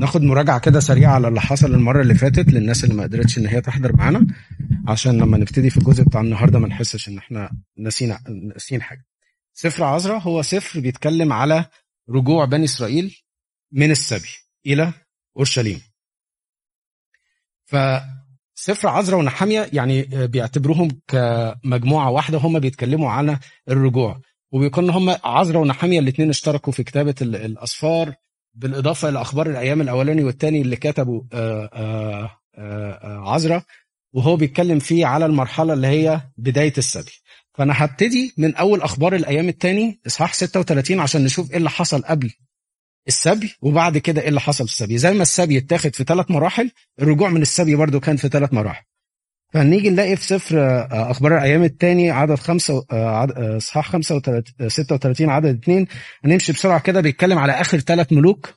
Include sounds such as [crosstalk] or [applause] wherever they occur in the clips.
ناخد مراجعة كده سريعة على اللي حصل المرة اللي فاتت للناس اللي ما قدرتش إن هي تحضر معانا عشان لما نبتدي في الجزء بتاع النهارده ما نحسش إن إحنا ناسيين ناسيين حاجة. سفر عزرا هو سفر بيتكلم على رجوع بني إسرائيل من السبي إلى أورشليم. فسفر عزرا ونحامية يعني بيعتبروهم كمجموعة واحدة هم بيتكلموا على الرجوع. وبيكون هم عزرا ونحامية الاثنين اشتركوا في كتابة الأسفار بالإضافة إلى أخبار الأيام الأولاني والثاني اللي كتبوا عزرا وهو بيتكلم فيه على المرحلة اللي هي بداية السبي. فأنا هبتدي من أول أخبار الأيام الثاني إصحاح 36 عشان نشوف إيه اللي حصل قبل السبي وبعد كده إيه اللي حصل في السبي. زي ما السبي اتاخد في ثلاث مراحل الرجوع من السبي برضو كان في ثلاث مراحل. فنيجي نلاقي في سفر أخبار الأيام الثاني عدد خمسة اصحاح 36 عدد اثنين هنمشي بسرعة كده بيتكلم على آخر ثلاث ملوك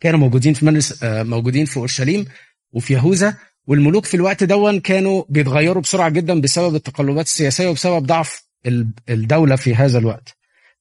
كانوا موجودين في مجلس موجودين في أورشليم وفي يهوذا. والملوك في الوقت دوت كانوا بيتغيروا بسرعة جدا بسبب التقلبات السياسية وبسبب ضعف الدولة في هذا الوقت.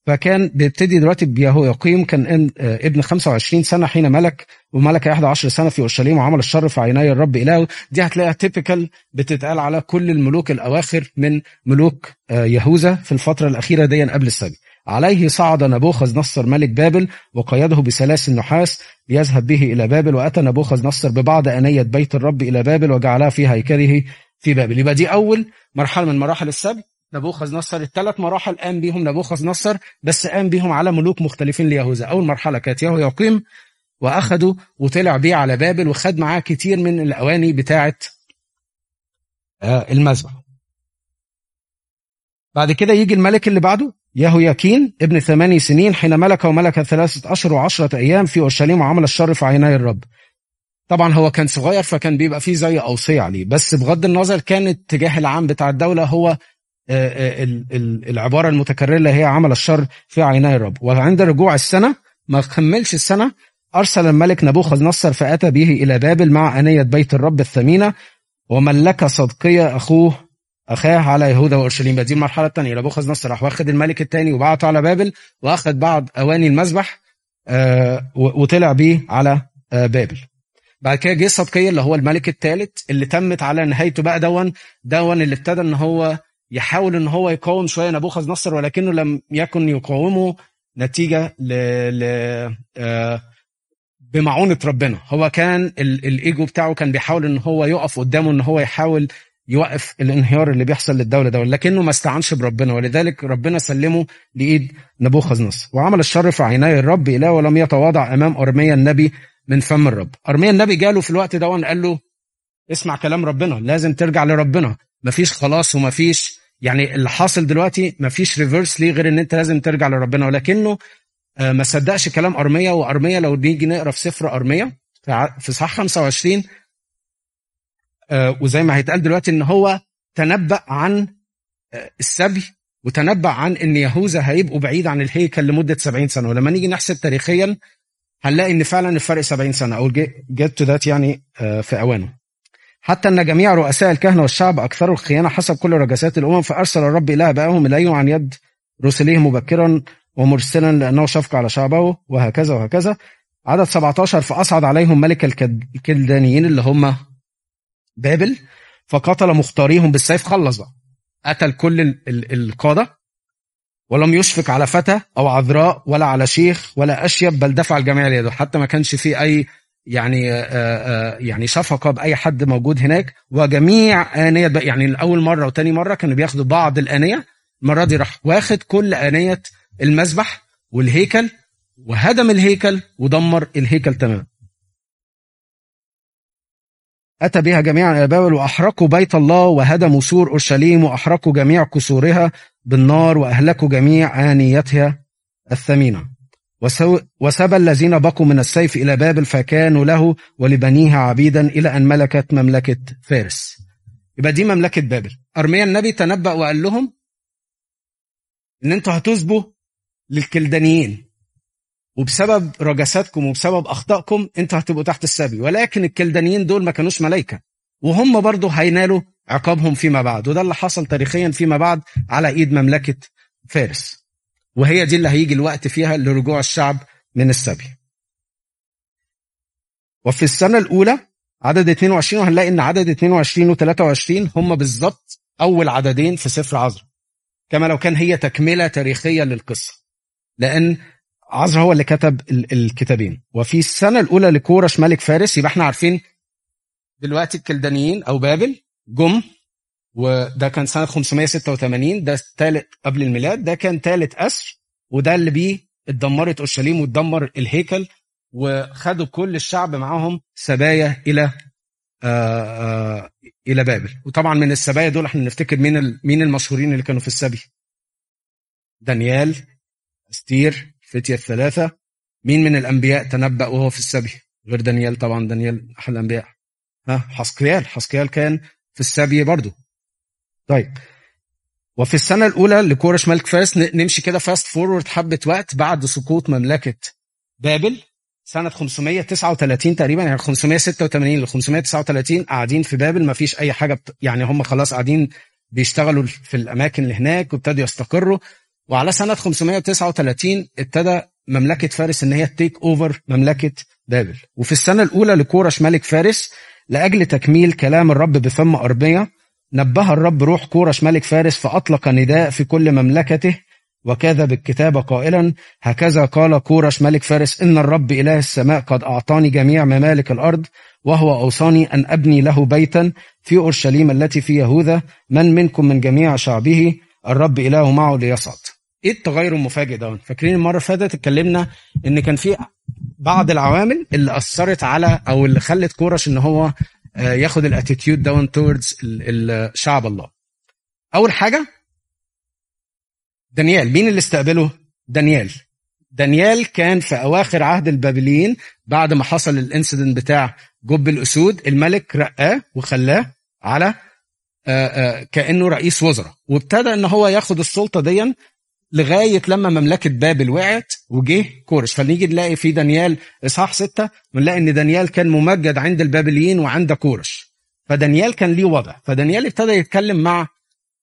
فكان بيبتدي دلوقتي بيهوياقيم كان ابن 25 سنة حين ملك وملك 11 سنة في أورشليم وعمل الشر في عيني الرب إلهه. دي هتلاقيها typical بتتقال على كل الملوك الأواخر من ملوك يهوذا في الفترة الأخيرة دي قبل السبي عليه صعد نبوخذ نصر ملك بابل وقيده بسلاسل نحاس ليذهب به إلى بابل وأتى نبوخذ نصر ببعض أنية بيت الرب إلى بابل وجعلها في هيكله في بابل. يبقى دي أول مرحلة من مراحل السبي نبوخذ نصر الثلاث مراحل قام بيهم نبوخذ نصر بس قام بيهم على ملوك مختلفين ليهوذا. أول مرحلة كانت يهو يقيم وأخده وطلع بيه على بابل وخد معاه كتير من الأواني بتاعه المذبح. بعد كده يجي الملك اللي بعده يهو يكين ابن ثماني سنين حين ملك وملك ثلاثة أشهر وعشرة أيام في أورشليم وعمل الشر في عيني الرب. طبعا هو كان صغير فكان بيبقى فيه زي أوصية عليه. بس بغض النظر كان الاتجاه العام بتاع الدولة هو العبارة المتكررة اللي هي عمل الشر في عيني الرب وعند رجوع السنة ما كملش السنة أرسل الملك نبوخذ نصر فأتى به إلى بابل مع أنية بيت الرب الثمينة وملك صدقية أخوه أخاه على يهوذا وأورشليم. دي المرحلة الثانية. نبوخذ نصر راح واخد الملك الثاني وبعته على بابل واخد بعض أواني المذبح وطلع بيه على بابل. بعد كده جه صدقية اللي هو الملك الثالث اللي تمت على نهايته بقى دون دون اللي ابتدى إن هو يحاول إن هو يقاوم شوية نبوخذ نصر ولكنه لم يكن يقاومه نتيجة ل, ل... آ... بمعونة ربنا. هو كان ال... الإيجو بتاعه كان بيحاول إن هو يقف قدامه إن هو يحاول يوقف الانهيار اللي بيحصل للدولة ده لكنه ما استعنش بربنا ولذلك ربنا سلمه لإيد نبوخذ نصر. وعمل الشر في عيني الرب إله ولم يتواضع إمام أرميا النبي من فم الرب. أرميا النبي جاله في الوقت ده قال له اسمع كلام ربنا لازم ترجع لربنا. مفيش خلاص ومفيش يعني اللي حاصل دلوقتي مفيش ريفرس ليه غير إن أنت لازم ترجع لربنا. ولكنه ما صدقش كلام ارميا وارميا لو نيجي نقرأ في سفر ارميا في إصحاح 25 وزي ما هيتقال دلوقتي إن هو تنبأ عن السبي وتنبأ عن إن يهوذا هيبقوا بعيد عن الهيكل لمدة 70 سنة. ولما نيجي نحسب تاريخيا هنلاقي إن فعلا الفرق 70 سنة. أو جيت تو ذات يعني في أوانه. حتى أن جميع رؤساء الكهنة والشعب أكثروا الخيانة حسب كل رجسات الأمم فأرسل الرب إله ابائهم اليهم عن يد رسله مبكرا ومرسلا لأنه شفق على شعبه وهكذا وهكذا. عدد 17 فأصعد عليهم ملك الكلدانيين اللي هم بابل فقتل مختاريهم بالسيف. خلص بقى. قتل كل القادة ولم يشفق على فتى أو عذراء ولا على شيخ ولا أشيب بل دفع الجميع ليده. حتى ما كانش فيه أي يعني آآ آآ يعني شفقه بأي حد موجود هناك. وجميع آنية يعني الأول مرة وتاني مرة كانوا بياخدوا بعض الآنية. المرة دي راح واخد كل آنية المذبح والهيكل وهدم الهيكل ودمر الهيكل تماما. أتى بها جميعا إلى بابل وأحرقوا بيت الله وهدموا سور أورشليم وأحرقوا جميع كسورها بالنار وأهلكوا جميع آنيتها الثمينة. وسبى الذين بقوا من السيف إلى بابل فكانوا له ولبنيه عبيدا إلى أن ملكت مملكة فارس. يبقى دي مملكة بابل. أرميا النبي تنبأ وقال لهم إن أنتوا هتسبوا للكلدانيين. وبسبب رجساتكم وبسبب أخطائكم أنتوا هتبقوا تحت السبي. ولكن الكلدانيين دول ما كانوش ملايكة. وهم برضه هينالوا عقابهم فيما بعد. وده اللي حصل تاريخيا فيما بعد على إيد مملكة فارس. وهي دي اللي هيجي الوقت فيها لرجوع الشعب من السبي. وفي السنة الأولى عدد 22 وهنلاقي إن عدد 22 و23 هم بالظبط أول عددين في سفر عذرا كما لو كان هي تكملة تاريخية للقصة لأن عذرا هو اللي كتب الكتابين. وفي السنة الأولى لكورش ملك فارس يبقى إحنا عارفين دلوقتي الكلدانيين أو بابل جم وده كان سنة 586 ده ثالث قبل الميلاد ده كان ثالث اسر وده اللي بيه اتدمرت أورشليم واتدمر الهيكل وخدوا كل الشعب معاهم سبايا إلى آآ آآ إلى بابل. وطبعا من السبايا دول إحنا نفتكر مين مين المشهورين اللي كانوا في السبي؟ دانيال أستير فتية الثلاثة. مين من الأنبياء تنبأ وهو في السبي؟ غير دانيال طبعا دانيال أحد الأنبياء. ها حسقيال. حسقيال كان في السبي برضه. طيب. وفي السنة الأولى لكورش ملك فارس نمشي كده fast forward حبة وقت بعد سقوط مملكة بابل سنة 539 تقريبا يعني 586 ل 539 قاعدين في بابل ما فيش أي حاجة بت... يعني هم خلاص قاعدين بيشتغلوا في الأماكن اللي هناك وابتدوا يستقروا. وعلى سنة 539 ابتدى مملكة فارس إن هي take over مملكة بابل. وفي السنة الأولى لكورش ملك فارس لأجل تكميل كلام الرب بفم ارميا نبه الرب روح كورش ملك فارس فأطلق نداء في كل مملكته وكذب الكتاب قائلا هكذا قال كورش ملك فارس إن الرب إله السماء قد أعطاني جميع ممالك الأرض وهو أوصاني أن أبني له بيتا في أورشليم التي في يهوذا من منكم من جميع شعبه الرب إله معه ليصعد إيه التغير المفاجئ ده؟ فاكرين المرة اللي فاتت اتكلمنا إن كان في بعض العوامل اللي أثرت على أو اللي خلت كورش إن هو ياخد ال attitude ده towards شعب الله. أول حاجة دانيال. مين اللي استقبله؟ دانيال. دانيال كان في أواخر عهد البابليين بعد ما حصل ال incident بتاع جب الأسود. الملك رقاه وخلاه على كأنه رئيس وزراء. وابتدى إن هو ياخد السلطة دي لغاية لما مملكة بابل وقعت. وجه كورش فنيجي نلاقي في دانيال إصحاح ستة بنلاقي إن دانيال كان ممجد عند البابليين وعند كورش فدانيال كان ليه وضع. فدانيال ابتدى يتكلم مع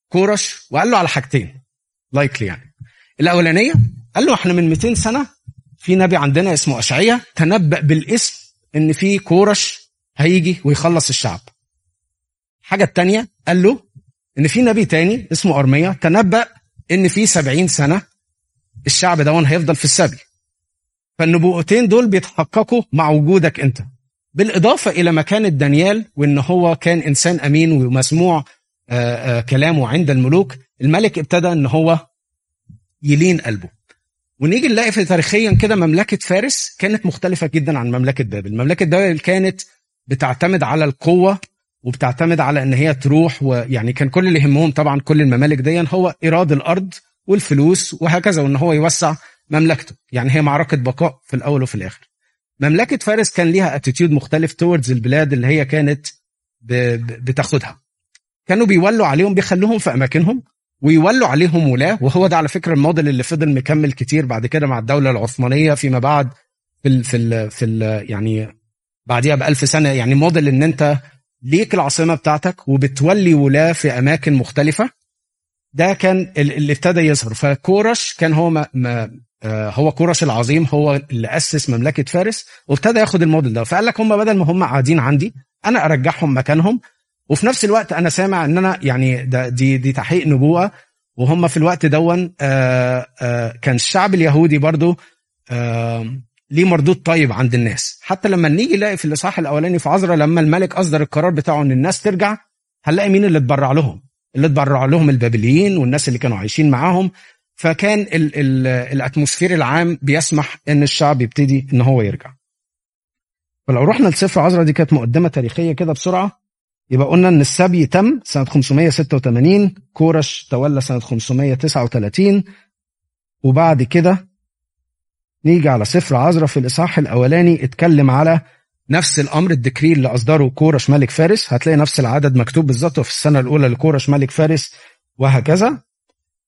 كورش وقال له على حاجتين. likely يعني. الأولانية قال له إحنا من 200 سنة في نبي عندنا اسمه اشعيا تنبأ بالاسم إن في كورش هيجي ويخلص الشعب. الحاجة الثانية قال له إن في نبي تاني اسمه ارميا تنبأ إن في سبعين سنة الشعب ده هيفضل في السبي فالنبوءتين دول بيتحققوا مع وجودك انت. بالإضافة إلى مكانة دانيال وإن هو كان إنسان أمين ومسموع آآ آآ كلامه عند الملوك الملك ابتدى إن هو يلين قلبه. ونيجي نلاقي في تاريخيا كده مملكة فارس كانت مختلفة جدا عن مملكة بابل. مملكة بابل كانت بتعتمد على القوة وبتعتمد على إن هي تروح ويعني كان كل اللي يهمهم طبعا كل الممالك دي هو إيراد الأرض والفلوس وهكذا وإن هو يوسع مملكته. يعني هي معركة بقاء في الأول وفي الآخر. مملكة فارس كان ليها attitude مختلف towards البلاد اللي هي كانت بتاخدها. كانوا بيولوا عليهم بيخلوهم في أماكنهم ويولوا عليهم ولاه. وهو ده على فكرة الموديل اللي فضل مكمل كتير بعد كده مع الدولة العثمانية فيما بعد في ال في ال في ال يعني بعديها بألف سنة. يعني موديل إن أنت ليك العاصمة بتاعتك وبتولي ولاة في أماكن مختلفة. ده كان اللي ابتدى يظهر. فكورش كان هو ما ما هو كورش العظيم هو اللي أسس مملكة فارس وابتدى ياخد الموديل ده. فقال لك هم بدل ما هم قاعدين عندي أنا أرجعهم مكانهم وفي نفس الوقت أنا سامع إن أنا يعني ده دي دي تحقيق نبوة وهم في الوقت دون كان الشعب اليهودي برضو ليه مردود طيب عند الناس. حتى لما نيجي نلاقي في الإصحاح الأولاني في عذرا لما الملك أصدر القرار بتاعه إن الناس ترجع هنلاقي مين اللي اتبرع لهم؟ اللي اتبرع لهم البابليين والناس اللي كانوا عايشين معاهم. فكان ال ال ال atmosphere العام بيسمح إن الشعب يبتدي إن هو يرجع. فلو رحنا لسفر عزرا دي كانت مقدمة تاريخية كده بسرعة. يبقى قلنا إن السبي تم سنة 586 كورش تولى سنة 539 وبعد كده نيجي على سفر عزرا في الإصحاح الأولاني اتكلم على نفس الأمر الدكري اللي أصدره كورش ملك فارس هتلاقي نفس العدد مكتوب بالظبط في السنة الأولى لكورش ملك فارس وهكذا.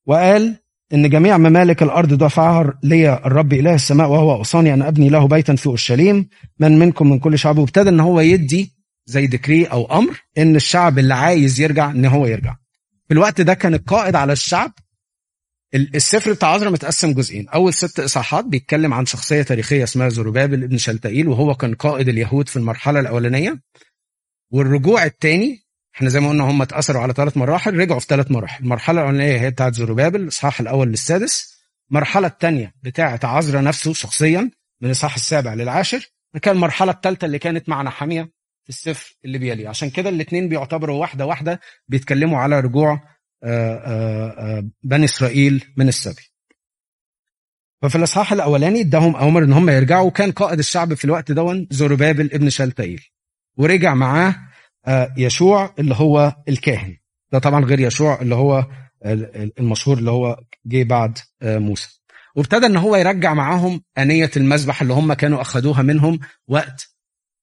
وقال إن جميع ممالك الأرض دفعها لي الرب إله السماء وهو أوصاني أن أبني له بيتا في أورشليم. من منكم من كل شعب وابتدى إن هو يدي زي دكري أو أمر إن الشعب اللي عايز يرجع إن هو يرجع. في الوقت ده كان القائد على الشعب السفر بتاع عزرا متقسم جزئين. أول ست إصحاحات بيتكلم عن شخصية تاريخية اسمها زروبابل ابن شلتائيل وهو كان قائد اليهود في المرحلة الأولانية. والرجوع الثاني إحنا زي ما قلنا هم اتأثروا على ثلاث مراحل رجعوا في ثلاث مراحل. المرحلة الأولانية هي بتاعت زروبابل الاصحاح الأول للسادس. المرحلة الثانية بتاعت عزرا نفسه شخصيا من الاصحاح السابع للعاشر. كان المرحلة الثالثه اللي كانت مع نحامية في السفر اللي بيليه عشان كده الاثنين بيعتبروا واحدة واحدة بيتكلموا على رجوع بني إسرائيل من السبي. ففي الإصحاح الأولاني اداهم أوامر إن هم يرجعوا كان قائد الشعب في الوقت دون زروبابل ابن شلتائيل ورجع معاه يشوع اللي هو الكاهن. ده طبعا غير يشوع اللي هو المشهور اللي هو جه بعد موسى. وابتدى إن هو يرجع معاهم آنية المذبح اللي هم كانوا اخذوها منهم وقت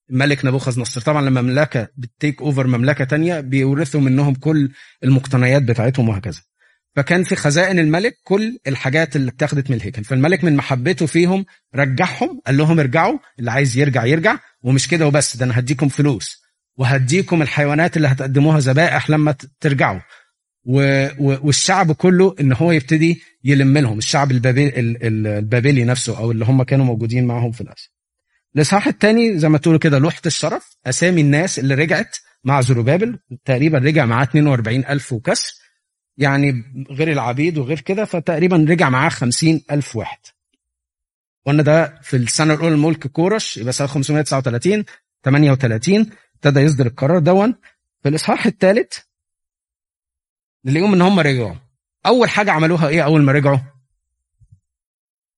ملك نبوخذ نصر طبعا لما مملكة بتيك أوفر مملكة تانية بيورثوا منهم كل المقتنيات بتاعتهم وهكذا. فكان في خزائن الملك كل الحاجات اللي اتاخدت من الهيكل. فالملك من محبته فيهم رجعهم قال لهم ارجعوا اللي عايز يرجع يرجع ومش كده وبس ده أنا هديكم فلوس وهديكم الحيوانات اللي هتقدموها ذبائح لما ترجعوا. و... و... والشعب كله إن هو يبتدي يلم لهم. الشعب البابلي, نفسه أو اللي هم كانوا موجودين معهم في الاسر الاصحاح الثاني زي ما تقولوا كده لوحة الشرف أسامي الناس اللي رجعت مع زروبابل تقريبا رجع معاه 42 ألف وكسر يعني غير العبيد وغير كده فتقريبا رجع معاه 50 ألف واحد. قلنا ده في السنة الأولى لملك كورش يبقى سنة 539 38 ابتدى يصدر القرار دون. في الإصحاح الثالث نلاقيهم إن هم رجعوا. أول حاجة عملوها إيه أول ما رجعوا؟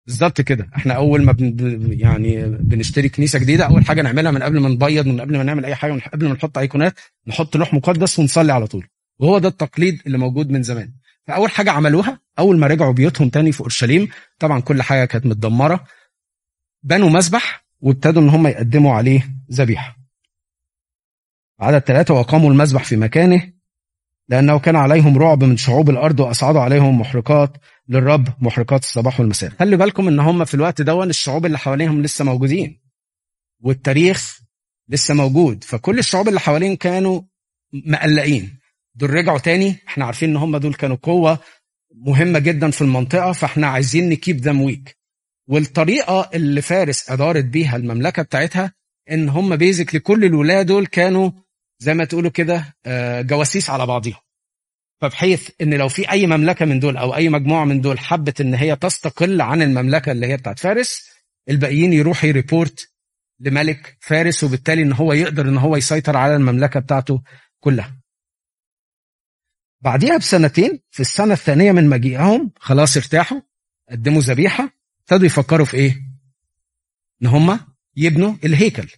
بالظبط كده. إحنا أول ما بن يعني بنشتري كنيسة جديدة أول حاجة نعملها من قبل ما نبيض من قبل ما نعمل أي حاجة من قبل ما نحط أيقونات نحط لوح مقدس ونصلي على طول. وهو ده التقليد اللي موجود من زمان. فأول حاجة عملوها أول ما رجعوا بيوتهم تاني في أورشليم طبعا كل حاجة كانت متدمرة بنوا مسبح وابتدوا إن هم يقدموا عليه ذبيحة. عدد ثلاثة وأقاموا المذبح في مكانه لأنه كان عليهم رعب من شعوب الأرض وأصعدوا عليهم محرقات للرب محرقات الصباح والمساء. خلي بالكم إن هم في الوقت دون الشعوب اللي حواليهم لسه موجودين والتاريخ لسه موجود. فكل الشعوب اللي حواليهم كانوا مقلقين. دول رجعوا تاني إحنا عارفين إن هم دول كانوا قوة مهمة جدا في المنطقة فإحنا عايزين نكيب ذم ويك والطريقة اللي فارس أدارت بيها المملكة بتاعتها إن هم بيزك لكل الولاة دول كانوا زي ما تقولوا كده جواسيس على بعضهم فبحيث إن لو في أي مملكة من دول أو أي مجموعة من دول حبت إن هي تستقل عن المملكة اللي هي بتاعت فارس الباقيين يروحوا يريبورت لملك فارس وبالتالي إن هو يقدر إن هو يسيطر على المملكة بتاعته كلها. بعديها بسنتين في السنة الثانية من مجيئهم خلاص ارتاحوا قدموا ذبيحة ابتدوا يفكروا في إيه؟ إن هم يبنوا الهيكل.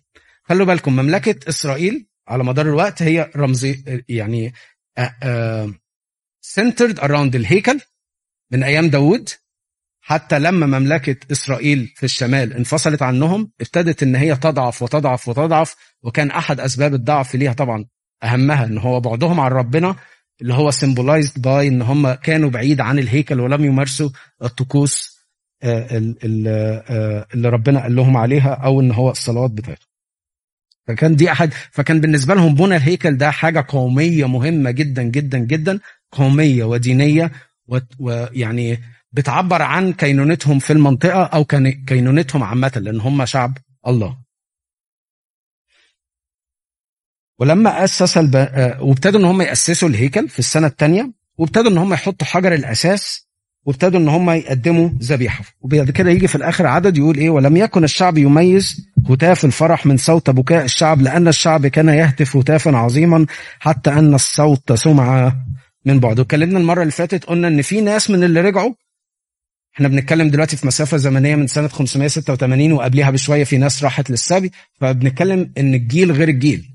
خلوا بالكم مملكة إسرائيل على مدار الوقت هي رمزي يعني centered around الهيكل من أيام داوود حتى لما مملكة إسرائيل في الشمال انفصلت عنهم ابتدت إن هي تضعف وتضعف وتضعف وكان أحد أسباب الضعف ليها طبعا أهمها إن هو بعدهم عن ربنا اللي هو symbolized by إن هم كانوا بعيد عن الهيكل ولم يمارسوا الطقوس اللي ربنا قال لهم عليها أو إن هو الصلوات بتاعتهم. فكان دي أحد فكان بالنسبة لهم بنى الهيكل ده حاجة قومية مهمة جدا جدا جدا قومية ودينية ويعني بتعبر عن كينونتهم في المنطقة أو كينونتهم عامة لأن هم شعب الله. ولما أسس الب... وابتدوا إن هم يأسسوا الهيكل في السنة الثانية وابتدوا إن هم يحطوا حجر الأساس وابتدوا إن هم يقدموا ذبيحة. وبعد كده يجي في الآخر عدد يقول إيه؟ ولم يكن الشعب يميز هتاف الفرح من صوت بكاء الشعب لأن الشعب كان يهتف هتافا عظيما حتى أن الصوت سمع من بعد. واتكلمنا المرة اللي فاتت قلنا إن في ناس من اللي رجعوا. إحنا بنتكلم دلوقتي في مسافة زمنية من سنة 586 وقبلها بشوية في ناس راحت للسبي. فبنتكلم إن الجيل غير الجيل.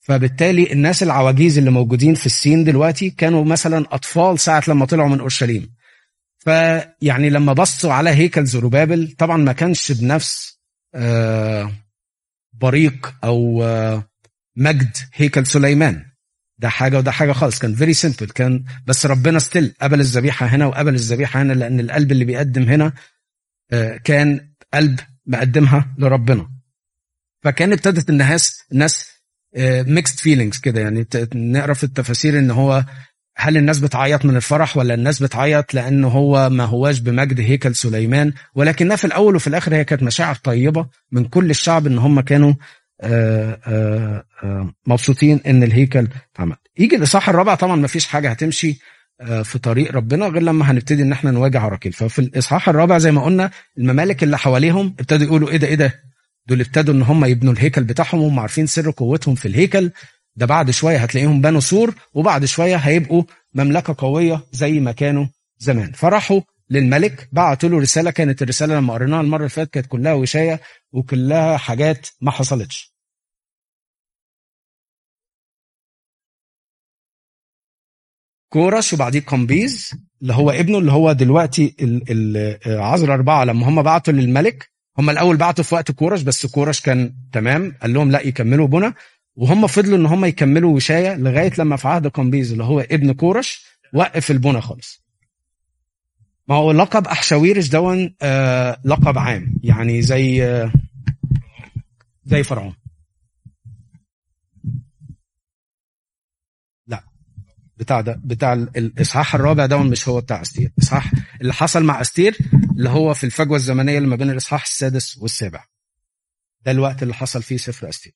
فبالتالي الناس العواجيز اللي موجودين في السين دلوقتي كانوا مثلا أطفال ساعة لما طلعوا من أورشليم. فيعني لما بصوا على هيكل زروبابل طبعا ما كانش بنفس آه بريق أو آه مجد هيكل سليمان. ده حاجة وده حاجة خالص كان very simple كان بس ربنا still قبل الذبيحة هنا وقبل الذبيحة هنا لأن القلب اللي بيقدم هنا كان قلب مقدمها لربنا. فكان ابتدت الناس الناس mixed feelings كده يعني نقرأ في التفاسير إن هو هل الناس بتعيط من الفرح ولا الناس بتعيط لأنه هو ما هواش بمجد هيكل سليمان؟ ولكنها في الأول وفي الآخر هي كانت مشاعر طيبة من كل الشعب إن هم كانوا آآ آآ مبسوطين إن الهيكل اتعمل. يجي الإصحاح الرابع طبعا ما فيش حاجة هتمشي في طريق ربنا غير لما هنبتدي إن إحنا نواجه عراقيل ففي الإصحاح الرابع زي ما قلنا الممالك اللي حواليهم ابتدوا يقولوا إيه ده إيه ده؟ دول ابتدوا إن هم يبنوا الهيكل بتاعهم وهم عارفين سر قوتهم في الهيكل. ده بعد شوية هتلاقيهم بنوا سور وبعد شوية هيبقوا مملكة قوية زي ما كانوا زمان. فراحوا للملك بعتوا له رسالة كانت الرسالة لما قريناها المرة اللي فاتت كانت كلها وشاية وكلها حاجات ما حصلتش. كورش وبعديه قمبيز اللي هو ابنه اللي هو دلوقتي عذر أربعة لما هم بعتوا للملك هم الأول بعتوا في وقت كورش بس كورش كان تمام قال لهم لا يكملوا بنا. وهم فضلوا إن هم يكملوا وشاية لغاية لما في عهد قمبيز اللي هو ابن كورش وقف البنا خالص. ما هو لقب أحشاويرش دون آه لقب عام يعني زي آه زي فرعون. لا بتاع ده بتاع الإصحاح الرابع ده مش هو بتاع أستير. الاصحاح اللي حصل مع أستير اللي هو في الفجوة الزمنية اللي ما بين الإصحاح السادس والسابع. ده الوقت اللي حصل فيه سفر أستير.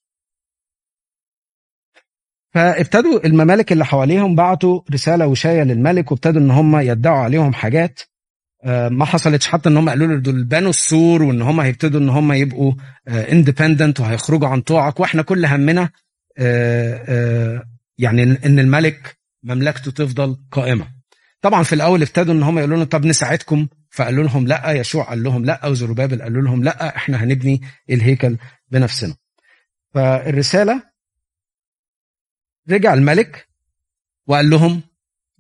فابتدوا الممالك اللي حواليهم بعتوا رسالة وشاية للملك وابتدوا إن هم يدعوا عليهم حاجات ما حصلتش حتى إن هم قالوا له دول بنوا السور وإن هم هيبتدوا إن هم يبقوا اندبندنت وهيخرجوا عن طوعك وإحنا كل همنا يعني ان الملك مملكته تفضل قائمة. طبعا في الأول ابتدوا إن هم يقولوا لهم طب نساعدكم فقالوا لهم لأ يشوع قال لهم لأ وزروبابل قالوا لهم لأ إحنا هنبني الهيكل بنفسنا. فالرسالة رجع الملك وقال لهم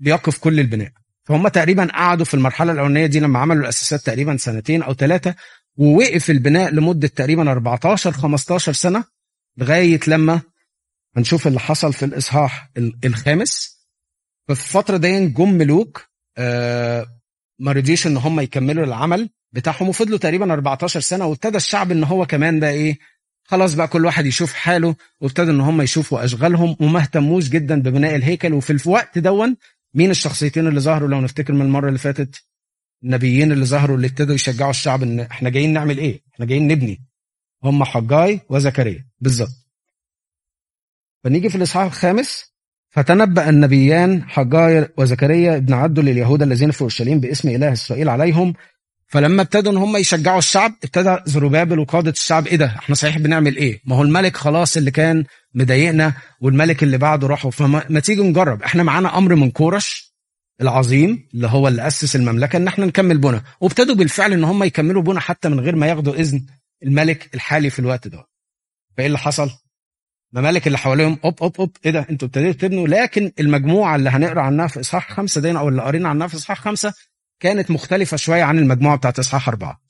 ليقف كل البناء. فهم تقريبا قعدوا في المرحلة الأولانية دي لما عملوا الأساسات تقريبا سنتين أو ثلاثة ووقف البناء لمدة تقريبا 14 15 سنة لغاية لما هنشوف اللي حصل في الإصحاح الخامس. ففي الفترة دي جم ملوك آه ما رضيش إن هم يكملوا العمل بتاعهم وفضلوا تقريبا 14 سنة وابتدى الشعب إن هو كمان بقى إيه خلاص بقى كل واحد يشوف حاله وابتدوا إن هم يشوفوا أشغالهم وما اهتموش جدا ببناء الهيكل. وفي الوقت دون مين الشخصيتين اللي ظهروا؟ لو نفتكر من المرة اللي فاتت النبيين اللي ظهروا اللي ابتدوا يشجعوا الشعب إن إحنا جايين نعمل إيه؟ إحنا جايين نبني. هم حجاي وزكريا. بالظبط. فنيجي في الإصحاح الخامس. فتنبأ النبيان حجاي وزكريا ابن عبد لليهود الذين في أورشليم باسم إله إسرائيل عليهم فلما ابتدوا إن هم يشجعوا الشعب ابتدى زروبابل وقادة الشعب إيه ده؟ إحنا صحيح بنعمل إيه؟ ما هو الملك خلاص اللي كان مضايقنا والملك اللي بعده راحوا. فما تيجي نجرب. إحنا معانا أمر من كورش العظيم اللي هو اللي أسس المملكة إن إحنا نكمل بنا وابتدوا بالفعل إن هم يكملوا بنا حتى من غير ما ياخدوا إذن الملك الحالي في الوقت ده. فإيه اللي حصل؟ الممالك اللي حواليهم أوب أوب أوب إيه ده؟ أنتوا ابتديتوا تبنوا. لكن المجموعة اللي هنقرأ عنها في إصحاح خمسة دي أو اللي قرينا عنها في إصحاح خمسة كانت مختلفة شوية عن المجموعة بتاعت إصحاح أربعة.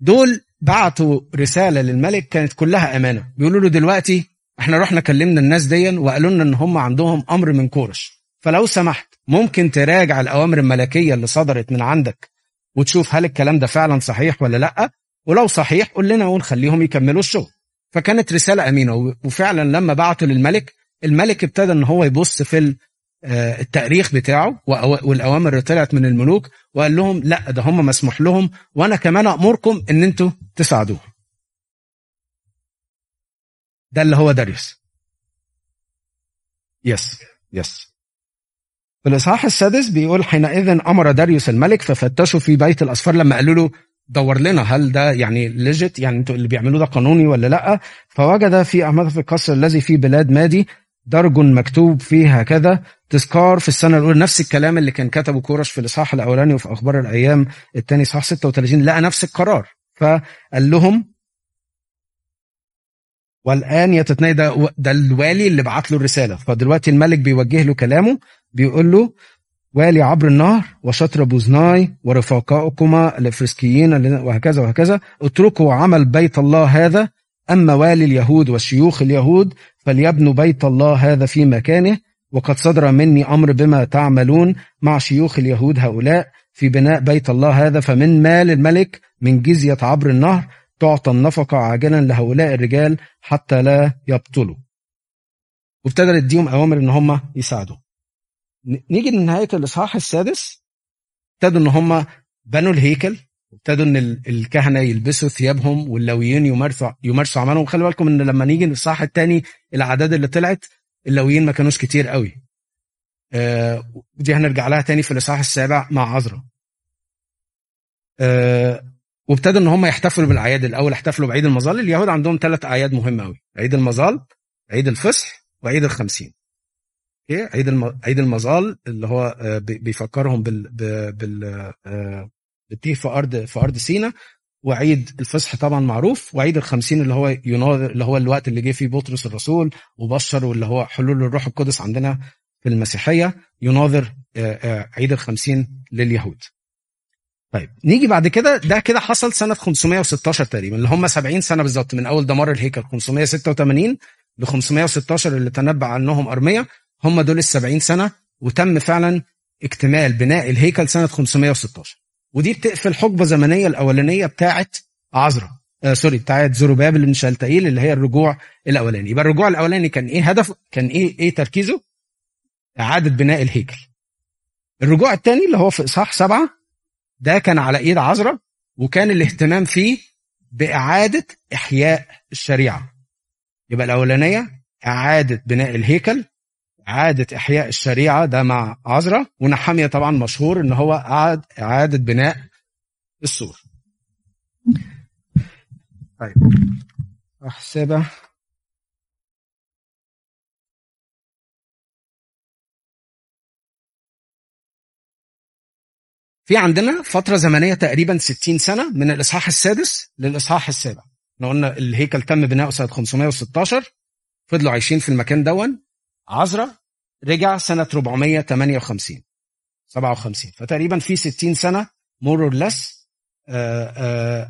دول بعتوا رسالة للملك كانت كلها أمانة. بيقولوا له دلوقتي إحنا رحنا كلمنا الناس دي وقالوا لنا إن هم عندهم أمر من كورش فلو سمحت ممكن تراجع الأوامر الملكية اللي صدرت من عندك وتشوف هل الكلام ده فعلا صحيح ولا لأ. ولو صحيح قول لنا ونخليهم يكملوا الشغل. فكانت رسالة أمينة وفعلا لما بعتوا للملك الملك ابتدى إن هو يبص في التأريخ بتاعه والأوامر اللي طلعت من الملوك وقال لهم لا ده هم مسموح لهم وأنا كمان أمركم إن أنتوا تساعدوهم. ده اللي هو داريوس. يس يس في الإصحاح السادس بيقول حينئذ أمر داريوس الملك ففتشوا في بيت الاسفار لما قالوا له دور لنا هل ده يعني ليجيت يعني أنتوا اللي بيعملوه ده قانوني ولا لأ؟ فوجد في اعمده في القصر الذي في بلاد مادي درج مكتوب فيه هكذا. تذكار في السنة الأولى نفس الكلام اللي كان كتبه كورش في الإصحاح الأولاني وفي أخبار الأيام الثاني صح 36 لقى نفس القرار. فقال لهم والآن يتتني ده ده الوالي اللي بعت له الرسالة. فدلوقتي الملك بيوجه له كلامه بيقول له والي عبر النهر وشطر بوزناي ورفاقائكما الإفريسكيين وهكذا وهكذا. اتركوا عمل بيت الله هذا أما والي اليهود وشيوخ اليهود فليبنوا بيت الله هذا في مكانه وقد صدر مني أمر بما تعملون مع شيوخ اليهود هؤلاء في بناء بيت الله هذا فمن مال الملك من جزية عبر النهر تعطى النفقة عاجلا لهؤلاء الرجال حتى لا يبطلوا. وابتدى يديهم أوامر إن هم يساعدوا نيجي لنهاية الإصحاح السادس. ابتدوا إن هم بنوا الهيكل. ابتدوا إن الكهنة يلبسوا ثيابهم واللويين يمارسوا يمارسوا عملهم خلي بالكم إن لما نيجي للصح الثاني الأعداد اللي طلعت اللويين ما كانوش كتير قوي. آه دي هنرجع لها تاني في الإصحاح السابع مع عذرا آه وابتدوا إن هم يحتفلوا بالأعياد الأول احتفلوا بعيد المظال اليهود عندهم ثلاث أعياد مهمة قوي. عيد المظال عيد الفصح وعيد الخمسين. أوكي؟ عيد. عيد المظال اللي هو آه بيفكرهم بال بال آه بالتيه في أرض في أرض سينا. وعيد الفصح طبعا معروف. وعيد الخمسين اللي هو يناظر اللي هو الوقت اللي جه فيه بطرس الرسول وبشر واللي هو حلول الروح القدس عندنا في المسيحية يناظر عيد الخمسين لليهود. طيب نيجي بعد كده ده كده حصل سنة 516 تقريبا اللي هم 70 سنة بالظبط من أول دمار الهيكل 586 ل 516 اللي تنبأ عنهم ارميا. هم دول ال 70 سنة وتم فعلا اكتمال بناء الهيكل سنة 516 ودي بتقفل حقبة زمنية الأولانية بتاعه عزرا آه sorry بتاعه زروبابل بن شألتيئيل اللي هي الرجوع الأولاني. يبقى الرجوع الأولاني كان إيه هدفه كان إيه إيه تركيزه؟ إعادة بناء الهيكل. الرجوع الثاني اللي هو في إصحاح سبعة ده كان على إيد عزرا وكان الاهتمام فيه بإعادة إحياء الشريعة. يبقى الأولانية إعادة بناء الهيكل إعادة إحياء الشريعة ده مع عزرا ونحامية طبعا مشهور إن هو أعاد إعادة بناء السور. طيب أحسبه في عندنا فترة زمنية تقريبا 60 سنة من الإصحاح السادس للإصحاح السابع. إحنا قلنا الهيكل تم بناؤه سنة 516 فضلوا عايشين في المكان دوت عزرا رجع سنة 458 57 فتقريبا في 60 سنة more or less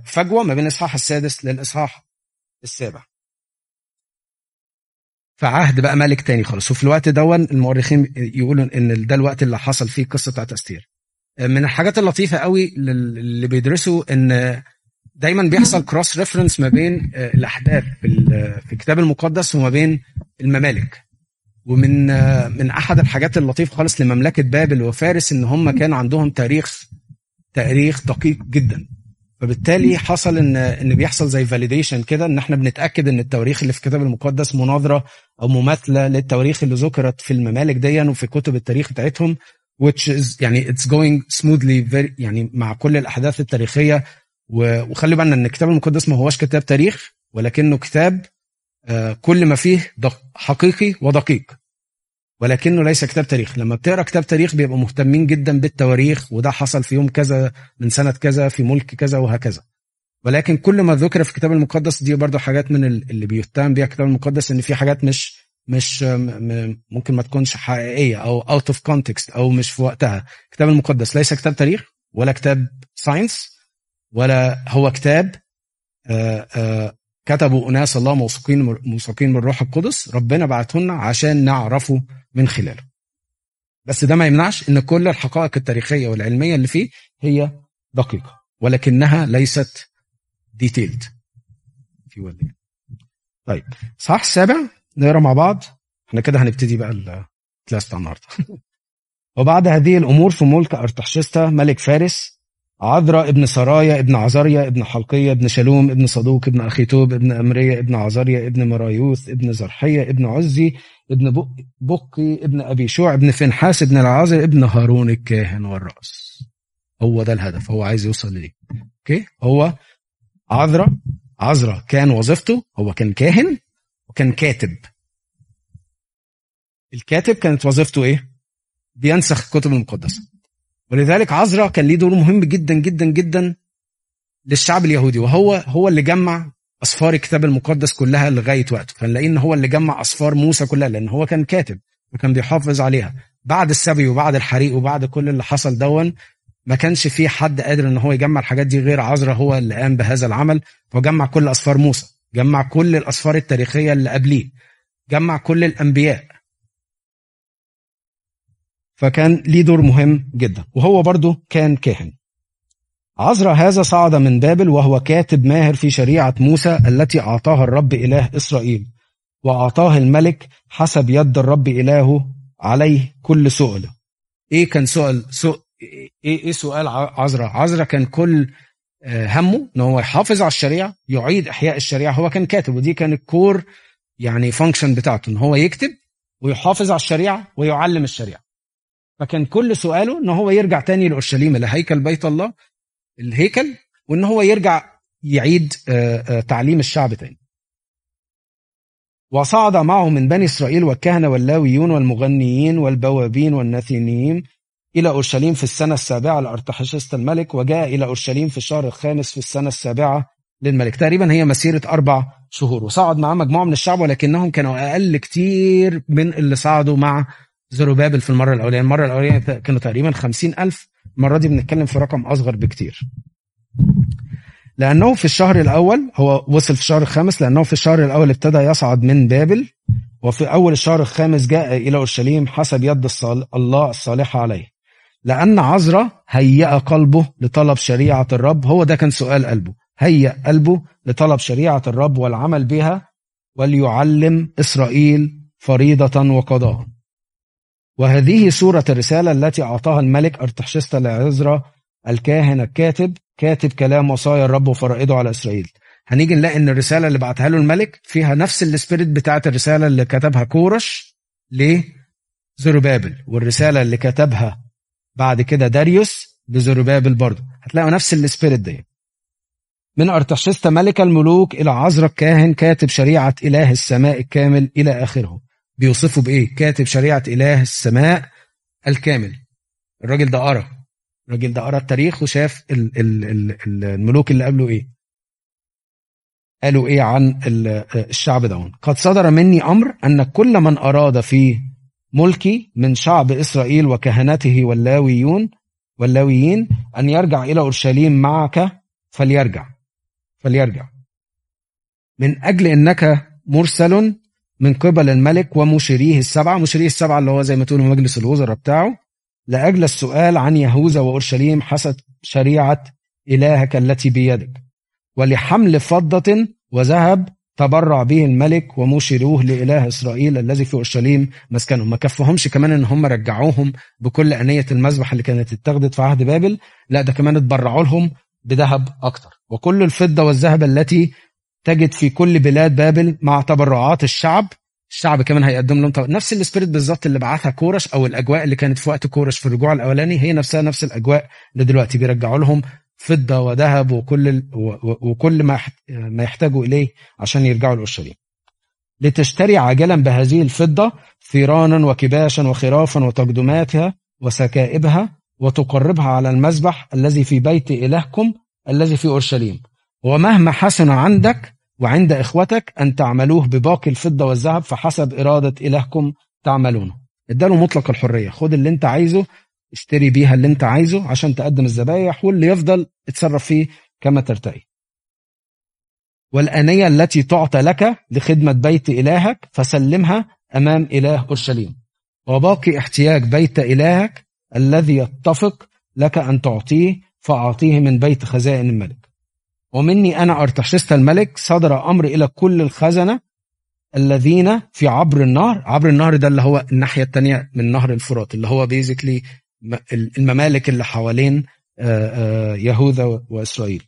فجوة ما بين الإصحاح السادس للإصحاح السابع. فعهد بقى ملك تاني خالص. وفي الوقت دوت المؤرخين يقولوا إن ده الوقت اللي حصل فيه القصة بتاعت أستير. من الحاجات اللطيفة قوي اللي بيدرسوا إن دايما بيحصل cross reference ما بين الأحداث في في الكتاب المقدس وما بين الممالك. ومن من أحد الحاجات اللطيفة خالص لمملكة بابل وفارس إن هم كان عندهم تاريخ تاريخ دقيق جدا. فبالتالي حصل إن إن بيحصل زي validation كده إن إحنا بنتأكد إن التواريخ اللي في الكتاب المقدس مناظرة أو مماثلة للتواريخ اللي ذكرت في الممالك دي وفي كتب التاريخ بتاعتهم which is يعني it's going smoothly very يعني مع كل الأحداث التاريخية. وخلي بالنا إن الكتاب المقدس ما هوش كتاب تاريخ ولكنه كتاب كل ما فيه حقيقي ودقيق. ولكنه ليس كتاب تاريخ. لما بتقرأ كتاب تاريخ بيبقوا مهتمين جدا بالتواريخ وده حصل في يوم كذا من سنة كذا في ملك كذا وهكذا. ولكن كل ما ذكر في الكتاب المقدس دي برضو حاجات من اللي بيتهم بيها الكتاب المقدس إن في حاجات مش مش ممكن ما تكونش حقيقية أو out of context أو مش في وقتها. الكتاب المقدس ليس كتاب تاريخ ولا كتاب science ولا هو كتاب آآ آآ كتبوا أناس الله موثوقين موثوقين من الروح القدس ربنا بعته لنا عشان نعرفه من خلاله. بس ده ما يمنعش إن كل الحقائق التاريخية والعلمية اللي فيه هي دقيقة ولكنها ليست detailed في ولي طيب صح السابع نقرا مع بعض. إحنا كده هنبتدي بقى الكلاس بتاع النهارده. [laughs] وبعد هذه الأمور في ملك ارتحشستا ملك فارس عذرا ابن سرايا ابن عزريا ابن حلقية ابن شلوم ابن صدوق ابن أخيتوب ابن أمرية ابن عزريا ابن مرايوث ابن زرحية ابن عزي ابن بقي ابن أبي شوع ابن فنحاس ابن العازر ابن هارون الكاهن والرأس. هو ده الهدف هو عايز يوصل ليه. okay؟ هو عزرا عزرا كان وظيفته هو كان كاهن وكان كاتب. الكاتب كانت وظيفته إيه؟ بينسخ الكتب المقدسة. ولذلك عزرا كان ليه دور مهم جدا جدا جدا للشعب اليهودي وهو هو اللي جمع أسفار الكتاب المقدس كلها لغاية وقته. فنلاقيه هو اللي جمع أسفار موسى كلها لأن هو كان كاتب وكان بيحافظ عليها. بعد السبي وبعد الحريق وبعد كل اللي حصل دوت ما كانش في حد قادر إن هو يجمع الحاجات دي غير عزرا هو اللي قام بهذا العمل فجمع كل أسفار موسى جمع كل الأسفار التاريخية اللي قبليه جمع كل الأنبياء. فكان ليه دور مهم جدا. وهو برضه كان كاهن. عزرا هذا صعد من بابل وهو كاتب ماهر في شريعة موسى التي أعطاها الرب إله إسرائيل. وأعطاه الملك حسب يد الرب إلهه عليه كل سؤل إيه كان سؤال سؤال إيه إيه سؤال عذرا عذرا كان كل همه إن هو يحافظ على الشريعة يعيد إحياء الشريعة. هو كان كاتب ودي كان الكور يعني فانكشن بتاعته إن هو يكتب ويحافظ على الشريعة ويعلم الشريعة. فكان كل سؤاله إن هو يرجع تاني لأورشليم لهيكل بيت الله الهيكل وإن هو يرجع يعيد تعليم الشعب تاني. وصعد معه من بني إسرائيل والكهنة واللاويون والمغنيين والبوابين والناثينيين إلى أورشليم في السنة السابعة لأرتحشست الملك وجاء إلى أورشليم في الشهر الخامس في السنة السابعة للملك. تقريبا هي مسيرة أربع شهور. وصعد معاه مجموعة من الشعب ولكنهم كانوا أقل كتير من اللي صعدوا مع زروبابل في المرة الأولانية المرة الأولانية كانوا تقريبا خمسين ألف. المرة دي بنتكلم في رقم أصغر بكتير. لأنه في الشهر الأول هو وصل في الشهر الخامس لأنه في الشهر الأول ابتدى يصعد من بابل وفي أول الشهر الخامس جاء إلى أورشليم حسب يد الله الصالحة عليه. لأن عذرا هيأ قلبه لطلب شريعة الرب. هو ده كان سؤال قلبه. هيأ قلبه لطلب شريعة الرب والعمل بها وليعلم إسرائيل فريضة وقضاء. وهذه صورة الرسالة التي أعطاها الملك أرتحشست لعزرا الكاهن الكاتب كاتب كلام وصايا الرب وفرائضه على إسرائيل. هنيجي نلاقي إن الرسالة اللي بعتها له الملك فيها نفس ال spirit بتاعت الرسالة اللي كتبها كورش لزروبابل والرسالة اللي كتبها بعد كده داريوس لزروبابل برضه. هتلاقوا نفس ال spirit دي. من أرتحشست ملك الملوك إلى عزرا الكاهن كاتب شريعة إله السماء الكامل إلى آخره. بيوصفه بإيه؟ كاتب شريعة إله السماء الكامل. الراجل ده قرأ. الراجل ده قرأ التاريخ وشاف ال ال ال الملوك اللي قبله إيه؟ قالوا إيه عن الشعب ده. قد صدر مني أمر أن كل من أراد في ملكي من شعب إسرائيل وكهنته واللاويون واللاويين أن يرجع إلى أورشليم معك فليرجع. فليرجع. من أجل أنك مرسل من قبل الملك ومشيريه السبعة. مشيريه السبعة اللي هو زي ما تقولوا مجلس الوزراء بتاعه. لأجل السؤال عن يهوذا وأورشليم حسب شريعة إلهك التي بيدك. ولحمل فضة وذهب تبرع به الملك ومشيروه لإله إسرائيل الذي في أورشليم مسكنهم ما كفهمش كمان إن هم رجعوهم بكل أنية المذبح اللي كانت اتخذت في عهد بابل. لا ده كمان اتبرعوا لهم بذهب أكتر. وكل الفضة والذهب التي تجد في كل بلاد بابل مع تبرعات الشعب الشعب كمان هيقدم لهم طبعا. نفس ال spirit بالظبط اللي بعتها كورش أو الأجواء اللي كانت في وقت كورش في الرجوع الأولاني هي نفسها نفس الأجواء اللي دلوقتي بيرجعوا لهم فضة وذهب وكل ال... وكل ما ما يحتاجوا إليه عشان يرجعوا لأورشليم. لتشتري عاجلا بهذه الفضة ثيرانا وكباشا وخرافا وتقدماتها وسكائبها وتقربها على المذبح الذي في بيت إلهكم الذي في أورشليم ومهما حسن عندك وعند إخوتك أن تعملوه بباقي الفضة والذهب فحسب إرادة إلهكم تعملونه. اداله مطلق الحرية. خد اللي أنت عايزه اشتري بيها اللي أنت عايزه عشان تقدم الذبايح واللي يفضل اتصرف فيه كما ترتقي والآنية التي تعطى لك لخدمة بيت إلهك فسلمها أمام إله أورشليم. وباقي احتياج بيت إلهك الذي يتفق لك أن تعطيه فأعطيه من بيت خزائن الملك. ومني أنا أرتحشست الملك صدر أمر إلى كل الخزنة الذين في عبر النهر. عبر النهر ده اللي هو الناحية التانية من نهر الفرات اللي هو بيزيكلي الممالك اللي حوالين يهوذا وإسرائيل.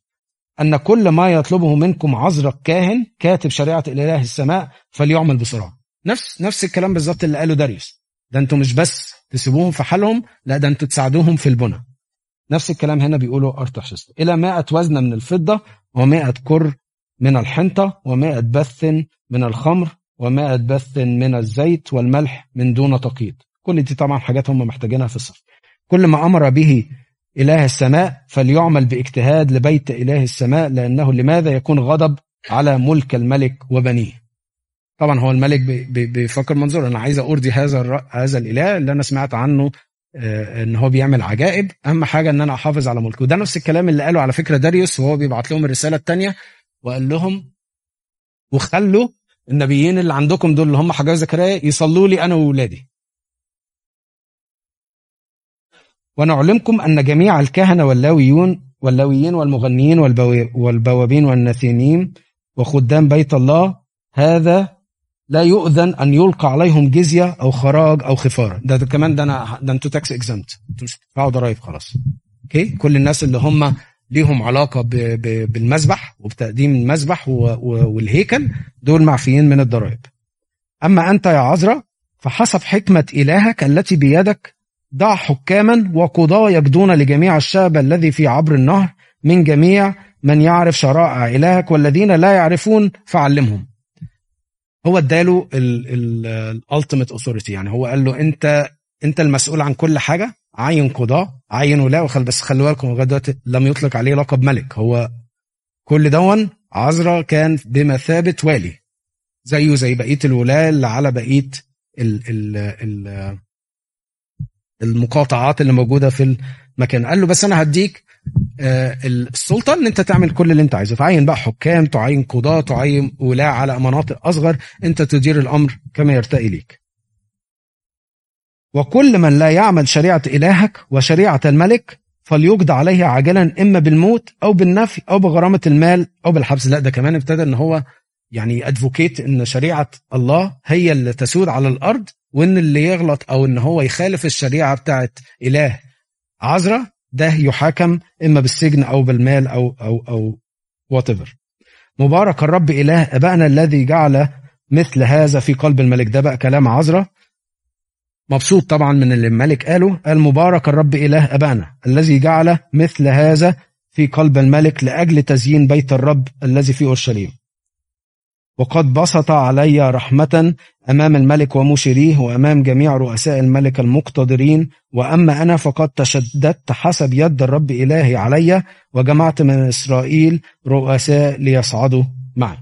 أن كل ما يطلبه منكم عذر الكاهن كاتب شريعة الإله السماء فليعمل بسرعة. نفس نفس الكلام بالظبط اللي قاله داريوس. ده أنتوا مش بس تسيبوهم في حالهم لا ده أنتوا تساعدوهم في البنى. نفس الكلام هنا بيقولوا أرتحشست إلى مائة وزنة من الفضة ومائة كر من الحنطة ومائة بث من الخمر ومائة بث من الزيت والملح من دون تقييد. كل دي طبعا حاجات هم محتاجينها في الصف. كل ما أمر به إله السماء فليعمل باجتهاد لبيت إله السماء لأنه لماذا يكون غضب على ملك الملك وبنيه؟ طبعا هو الملك بيفكر منظور أنا عايز أرضي هذا هذا الإله اللي أنا سمعت عنه إن هو بيعمل عجائب. أهم حاجة إن أنا أحافظ على ملكه. وده نفس الكلام اللي قاله على فكرة داريوس وهو بيبعت لهم الرسالة الثانية وقال لهم وخلوا النبيين اللي عندكم دول اللي هم حجاج زكريا يصلوا لي أنا واولادي ونعلمكم أن جميع الكهنة واللاويون واللاويين والمغنيين والبوابين والنثينيم وخدام بيت الله هذا لا يؤذن أن يلقى عليهم جزية أو خراج أو خفارة. ده, كمان ده أنا ده أنتوا tax exempt أنتوا مش بتدفعوا ضرايب خلاص. okay كل الناس اللي هم ليهم علاقة ب ب بالمذبح وبتقديم المذبح والهيكل دول معفيين من الضرائب أما أنت يا عزرا فحسب حكمة إلهك التي بيدك ضع حكاما وقضاة يقضون لجميع الشعب الذي في عبر النهر من جميع من يعرف شرائع إلهك والذين لا يعرفون فعلمهم. هو اداله ال ultimate authority يعني هو قال له انت انت المسؤول عن كل حاجة عين قضاه عين ولا وخل بس خلي بالكم لغاية دلوقتي لم يطلق عليه لقب ملك. هو كل دوت عزرا كان بمثابه والي. زيه زي بقية الولاة اللي على بقية ال ال ال المقاطعات اللي موجودة في المكان قال له بس أنا هديك آه، السلطه إن أنت تعمل كل اللي أنت عايزه. تعين بقى حكام تعين قضاة تعين ولاة على مناطق أصغر. أنت تدير الأمر كما يرتقي ليك. وكل من لا يعمل شريعة إلهك وشريعة الملك فليقضى عليه عاجلا إما بالموت أو بالنفي أو بغرامة المال أو بالحبس. لا ده كمان ابتدى إن هو يعني ادفوكيت إن شريعة الله هي اللي تسود على الأرض وإن اللي يغلط أو إن هو يخالف الشريعة بتاعت إله عذرا ده يحاكم إما بالسجن أو بالمال أو أو أو وات مبارك الرب إله ابائنا الذي جعل مثل هذا في قلب الملك. ده بقى كلام عذرا مبسوط طبعا من اللي الملك قاله. قال مبارك الرب إله ابائنا الذي جعل مثل هذا في قلب الملك لأجل تزيين بيت الرب الذي في أورشليم. وقد بسط علي رحمة أمام الملك ومشيريه وأمام جميع رؤساء الملك المقتدرين. وأما أنا فقد تشددت حسب يد الرب إلهي علي وجمعت من إسرائيل رؤساء ليصعدوا معي.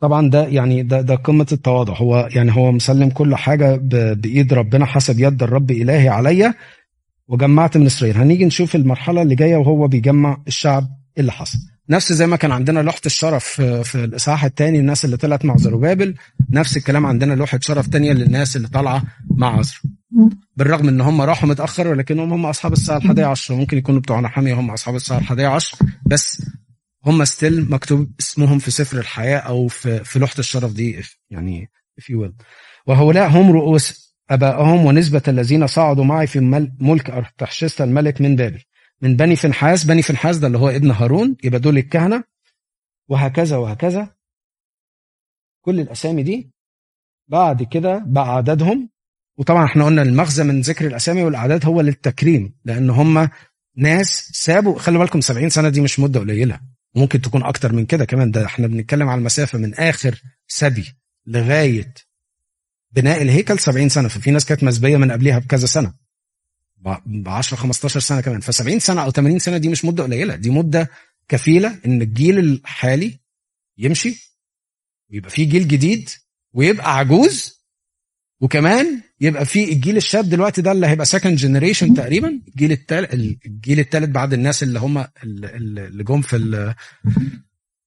طبعا ده يعني ده ده قمة التواضع. هو يعني هو مسلم كل حاجة بإيد ربنا حسب يد الرب إلهي عليا وجمعت من إسرائيل. هنيجي نشوف المرحلة اللي جاية وهو بيجمع الشعب اللي حصل. نفس زي ما كان عندنا لوحه الشرف في الاصحاح الثاني الناس اللي طلعت مع زروبابل نفس الكلام عندنا لوحة شرف تانية للناس اللي طالعة مع عزر. بالرغم إن هم راحوا متأخر ولكنهم هم أصحاب الساعة الحادية عشر. ممكن يكونوا بتوع نحاميه هم أصحاب الساعة الحادية عشر. بس هم ستيل مكتوب اسمهم في سفر الحياة أو في في لوحة الشرف دي يعني if you will. وهؤلاء هم رؤوس أبائهم ونسبة الذين صعدوا معي في ملك أرتحشست الملك من بابل من بني فنحاس بني فنحاس ده اللي هو ابن هارون يبقى دول الكهنة وهكذا وهكذا. كل الأسامي دي بعد كده بقى عددهم وطبعا إحنا قلنا المغزى من ذكر الأسامي والأعداد هو للتكريم لأن هم ناس سابوا خلي بالكم 70 سنة دي مش مدة قليلة ممكن تكون أكتر من كده كمان ده إحنا بنتكلم على المسافة من آخر سبي لغاية بناء الهيكل 70 سنة ففي ناس كانت مسبيه من قبلها بكذا سنة. ب 10 15 سنة كمان. ف 70 سنة أو 80 سنة دي مش مدة قليلة. دي مدة كفيلة إن الجيل الحالي يمشي ويبقى في جيل جديد ويبقى عجوز وكمان يبقى في الجيل الشاب دلوقتي ده اللي هيبقى second generation تقريبا. الجيل الثالث الجيل الثالث بعد الناس اللي هم اللي جم في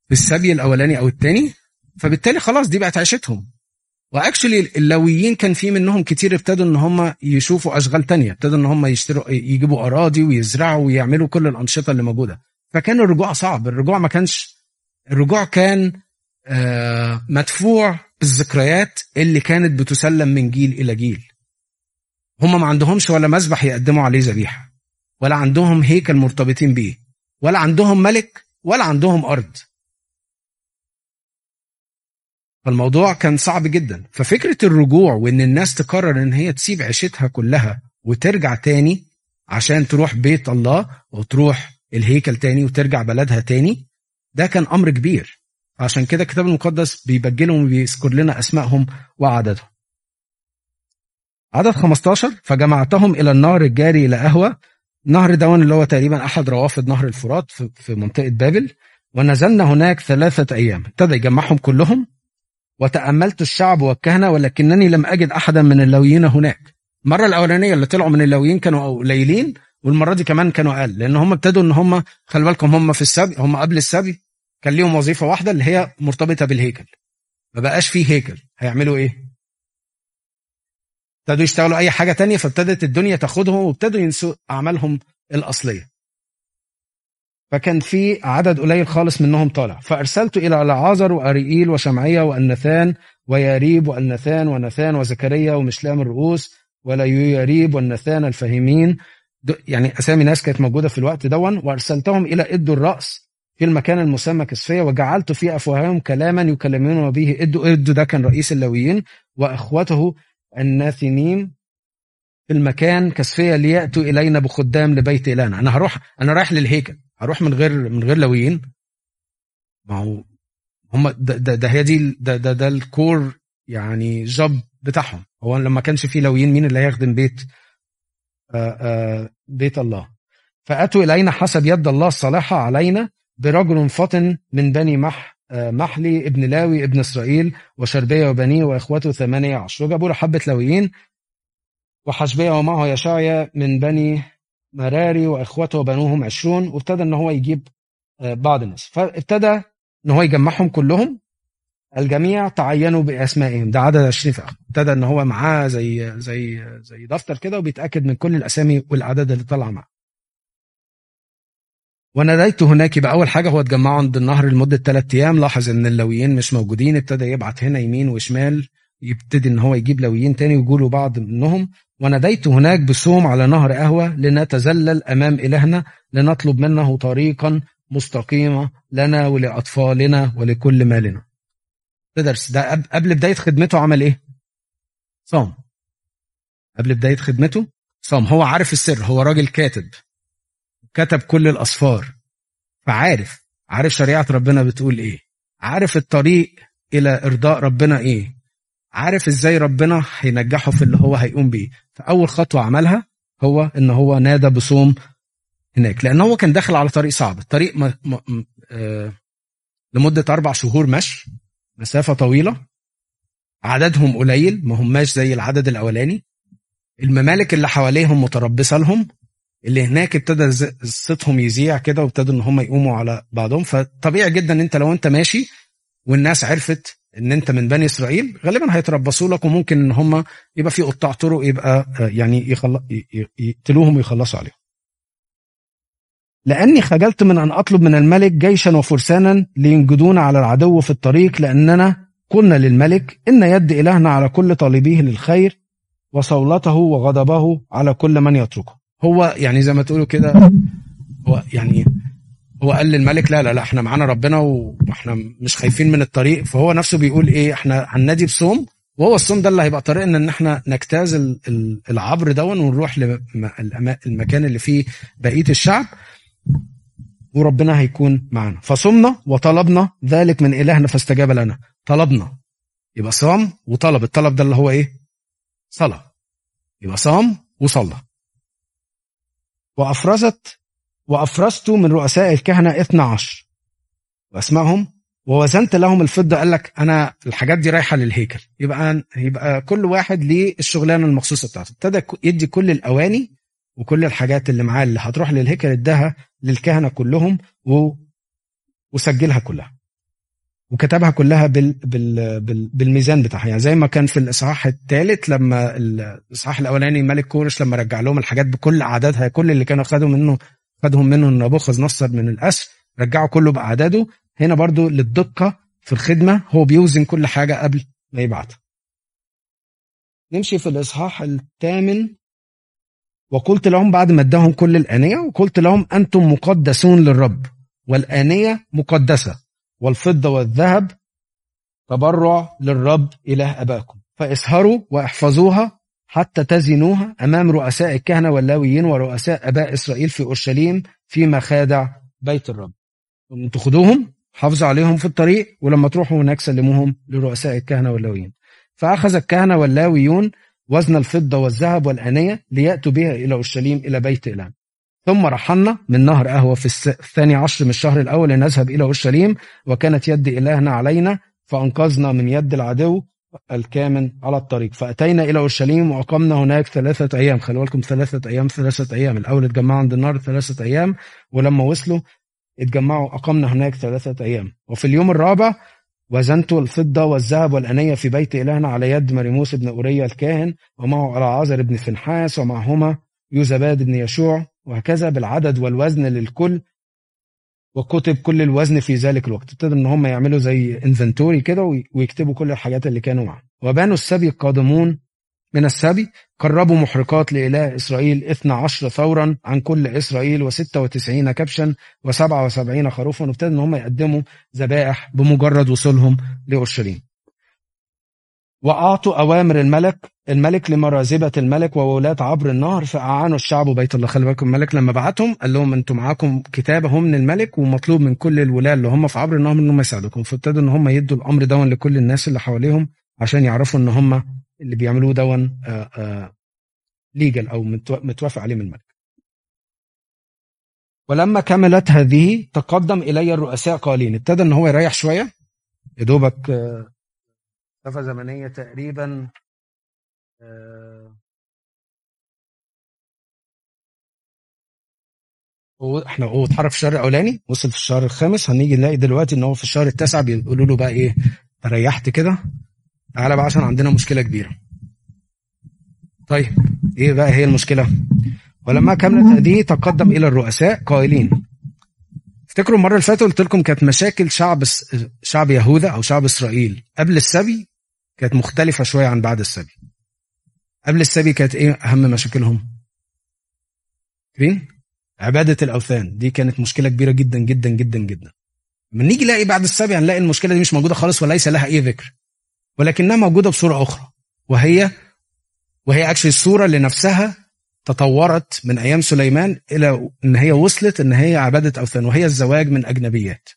في السبي الأولاني أو الثاني فبالتالي خلاص دي بقت عيشتهم. و actually اللويين كان في منهم كتير ابتدوا إن هم يشوفوا أشغال تانية ابتدوا إن هم يشتروا يجيبوا أراضي ويزرعوا ويعملوا كل الأنشطة اللي موجودة. فكان الرجوع صعب الرجوع ما كانش الرجوع كان آه مدفوع بالذكريات اللي كانت بتسلم من جيل إلى جيل. هم ما عندهمش ولا مذبح يقدموا عليه ذبيحة ولا عندهم هيكل مرتبطين بيه ولا عندهم ملك ولا عندهم أرض. فالموضوع كان صعب جدا. ففكرة الرجوع وإن الناس تقرر إن هي تسيب عيشتها كلها وترجع تاني عشان تروح بيت الله وتروح الهيكل تاني وترجع بلدها تاني ده كان أمر كبير. عشان كده الكتاب المقدس بيبجلهم وبيذكر لنا أسمائهم وعددهم. عدد 15 فجمعتهم إلى النهر الجاري إلى اهوى نهر دون اللي هو تقريبا أحد روافد نهر الفرات في منطقة بابل. ونزلنا هناك ثلاثة أيام. ابتدى يجمعهم كلهم. وتأملت الشعب والكهنة ولكنني لم أجد أحدا من اللويين هناك. المرة الأولانية اللي طلعوا من اللويين كانوا قليلين والمرة دي كمان كانوا أقل لأن هم ابتدوا إن هم خلي بالكم هم في السبي هم قبل السبي كان ليهم وظيفة واحدة اللي هي مرتبطة بالهيكل. ما بقاش فيه هيكل. هيعملوا إيه؟ ابتدوا يشتغلوا أي حاجة تانية فابتدت الدنيا تاخدهم وابتدوا ينسوا أعمالهم الأصلية. فكان في عدد قليل خالص منهم طالع. فأرسلت إلى العازر وأريئيل وشمعية والنثان وياريب والنثان ونثان وزكريا ومشلام الرؤوس ولا ياريب والنثان الفاهمين يعني أسامي ناس كانت موجودة في الوقت دون. وأرسلتهم إلى ادوا الرأس في المكان المسمى كسفية وجعلت في أفواههم كلاما يكلمون به. ادوا ادوا ده كان رئيس اللويين وأخوته الناثنيم في المكان كسفية ليأتوا إلينا بخدام لبيت إلهنا. أنا هروح أنا رايح للهيكل. هروح من غير من غير لويين؟ ما هو هم ده, ده, ده هي دي ده, ده, ده الكور يعني جوب بتاعهم. هو لما كانش في لويين مين اللي هيخدم بيت؟ آآ آآ بيت الله. فأتوا إلينا حسب يد الله الصالحة علينا برجل فطن من بني مح محلي ابن لاوي ابن إسرائيل وشربية وبنيه واخوته ثمانية عشر. جابوا له حبة لويين وحشبية ومعه يشعيا من بني مراري واخوته وبنوهم عشرون وابتدى إن هو يجيب بعض الناس. فابتدى إن هو يجمعهم كلهم الجميع تعينوا بأسمائهم. ده عدد 20 فئه ابتدى إن هو معاه زي زي زي دفتر كده وبيتأكد من كل الأسامي والعدد اللي طلع معاه. وناديت هناك يبقى أول حاجة هو اتجمعوا عند النهر لمدة ثلاث أيام. لاحظ إن اللويين مش موجودين ابتدى يبعت هنا يمين وشمال. يبتدي إن هو يجيب لويين تاني ويقولوا بعض منهم وناديت هناك بصوم على نهر قهوة لنتذلل أمام إلهنا لنطلب منه طريقا مستقيمة لنا ولأطفالنا ولكل مالنا. تدرس ده قبل بداية خدمته عمل إيه؟ صام. قبل بداية خدمته صام. هو عارف السر هو راجل كاتب كتب كل الأسفار فعارف عارف شريعة ربنا بتقول إيه عارف الطريق إلى إرضاء ربنا إيه عارف إزاي ربنا هينجحه في اللي هو هيقوم بيه. فأول خطوة عملها هو إن هو نادى بصوم هناك. لأن هو كان داخل على طريق صعب. الطريق م... م... آه... لمدة أربع شهور مشي. مسافة طويلة. عددهم قليل. ما هماش زي العدد الأولاني. الممالك اللي حواليهم متربصة لهم. اللي هناك ابتدى صوتهم يذيع كده وابتدوا إن هم يقوموا على بعضهم. فطبيعي جدا إن أنت لو أنت ماشي والناس عرفت إن أنت من بني إسرائيل غالبا هيتربصوا لك وممكن إن هم يبقى في قطاع طرق يبقى يعني يخل... يقتلوهم ويخلصوا عليهم. لأني خجلت من أن أطلب من الملك جيشا وفرسانا لينجدون على العدو في الطريق لأننا قلنا للملك إن يد إلهنا على كل طالبيه للخير وصولته وغضبه على كل من يتركه. هو يعني زي ما تقولوا كده هو يعني هو قال للملك لا لا لا إحنا معانا ربنا وإحنا مش خايفين من الطريق. فهو نفسه بيقول إيه إحنا هننادي بصوم وهو الصوم ده اللي هيبقى طريقنا إن إحنا نجتاز العبر دون ونروح للمكان اللي فيه بقية الشعب. وربنا هيكون معانا. فصمنا وطلبنا ذلك من إلهنا فاستجاب لنا. طلبنا. يبقى صام وطلب. الطلب ده اللي هو إيه؟ صلاة. يبقى صام وصلى. وأفرزت وأفرزت من رؤساء الكهنة 12 وأسمائهم ووزنت لهم الفضة قال لك أنا الحاجات دي رايحة للهيكل. يبقى يبقى كل واحد ليه الشغلانة المخصوصة بتاعته. ابتدى يدي كل الأواني وكل الحاجات اللي معاه اللي هتروح للهيكل اداها للكهنة كلهم و... وسجلها كلها. وكتبها كلها بال... بال... بال... بالميزان بتاعها. يعني زي ما كان في الإصحاح الثالث لما الإصحاح الأولاني ملك كورش لما رجع لهم الحاجات بكل اعدادها كل اللي كانوا خدوا منه خدهم منه نبوخذ نصر من الأسر رجعوا كله بأعداده. هنا برضو للدقة في الخدمة هو بيوزن كل حاجة قبل ما يبعتها. نمشي في الإصحاح الثامن. وقلت لهم بعد ما اداهم كل الآنية وقلت لهم أنتم مقدسون للرب والآنية مقدسة والفضة والذهب تبرع للرب إله أباكم. فإسهروا وإحفظوها حتى تزنوها أمام رؤساء الكهنة واللاويين ورؤساء أباء إسرائيل في أورشليم في مخادع بيت الرب. أنتوا خدوهم حافظوا عليهم في الطريق ولما تروحوا هناك سلموهم لرؤساء الكهنة واللاويين. فأخذ الكهنة واللاويون وزن الفضة والذهب والأنية ليأتوا بها إلى أورشليم إلى بيت إله. ثم رحلنا من نهر قهوة في الثاني عشر من الشهر الأول لنذهب إلى أورشليم وكانت يد إلهنا علينا فأنقذنا من يد العدو الكامن على الطريق. فأتينا إلى أورشليم وأقمنا هناك ثلاثة أيام. خلوا بالكم ثلاثة أيام ثلاثة أيام. الأول اتجمعوا عند النار ثلاثة أيام ولما وصلوا اتجمعوا أقمنا هناك ثلاثة أيام. وفي اليوم الرابع وزنت الفضة والذهب والأنية في بيت إلهنا على يد مريموس بن أوريا الكاهن ومعه على عازر بن فنحاس ومعهما يوزباد بن يشوع وهكذا بالعدد والوزن للكل وكتب كل الوزن في ذلك الوقت. ابتدوا إن هم يعملوا زي inventory كده ويكتبوا كل الحاجات اللي كانوا معاهم. وبنو السبي القادمون من السبي قربوا محرقات لإله إسرائيل 12 ثورا عن كل إسرائيل و96 كبشا و77 خروفا. وابتدوا إن هم يقدموا ذبائح بمجرد وصولهم لأورشليم. وأعطوا أوامر الملك الملك لمرازبة الملك وولاة عبر النهر فأعانوا الشعب وبيت الله. خلي بالكم الملك لما بعتهم قال لهم أنتم معاكم كتابة من الملك ومطلوب من كل الولاة اللي هم في عبر النهر إنهم يساعدوكم. فابتدوا إن هم يدوا الأمر دوت لكل الناس اللي حواليهم عشان يعرفوا إن هم اللي بيعملوه دون ليجل أو متوافق عليه من الملك. ولما كملت هذه تقدم إلي الرؤساء قائلين ابتدى إن هو يريح شوية. يا دوبك مسافة زمنية تقريبا آه، إحنا هو اتحرك في الشهر الأولاني وصل في الشهر الخامس هنيجي نلاقي دلوقتي إن هو في الشهر التاسع بيقولوا له بقى إيه ريحت كده تعالى بقى عشان عندنا مشكلة كبيرة. طيب إيه بقى هي المشكلة؟ ولما كملت هذه تقدم إلى الرؤساء قائلين افتكروا المرة اللي فاتت قلت لكم كانت مشاكل شعب شعب يهوذا أو شعب إسرائيل قبل السبي كانت مختلفة شوية عن بعد السبي. قبل السبي كانت إيه أهم مشاكلهم؟ فين؟ عبادة الأوثان. دي كانت مشكلة كبيرة جدا جدا جدا جدا. من نيجي نلاقي بعد السبي هنلاقي المشكلة دي مش موجودة خالص وليس لها أي ذكر. ولكنها موجودة بصورة أخرى. وهي وهي اكشلي الصورة اللي نفسها تطورت من أيام سليمان إلى إن هي وصلت إن هي عبادة أوثان. وهي الزواج من أجنبيات.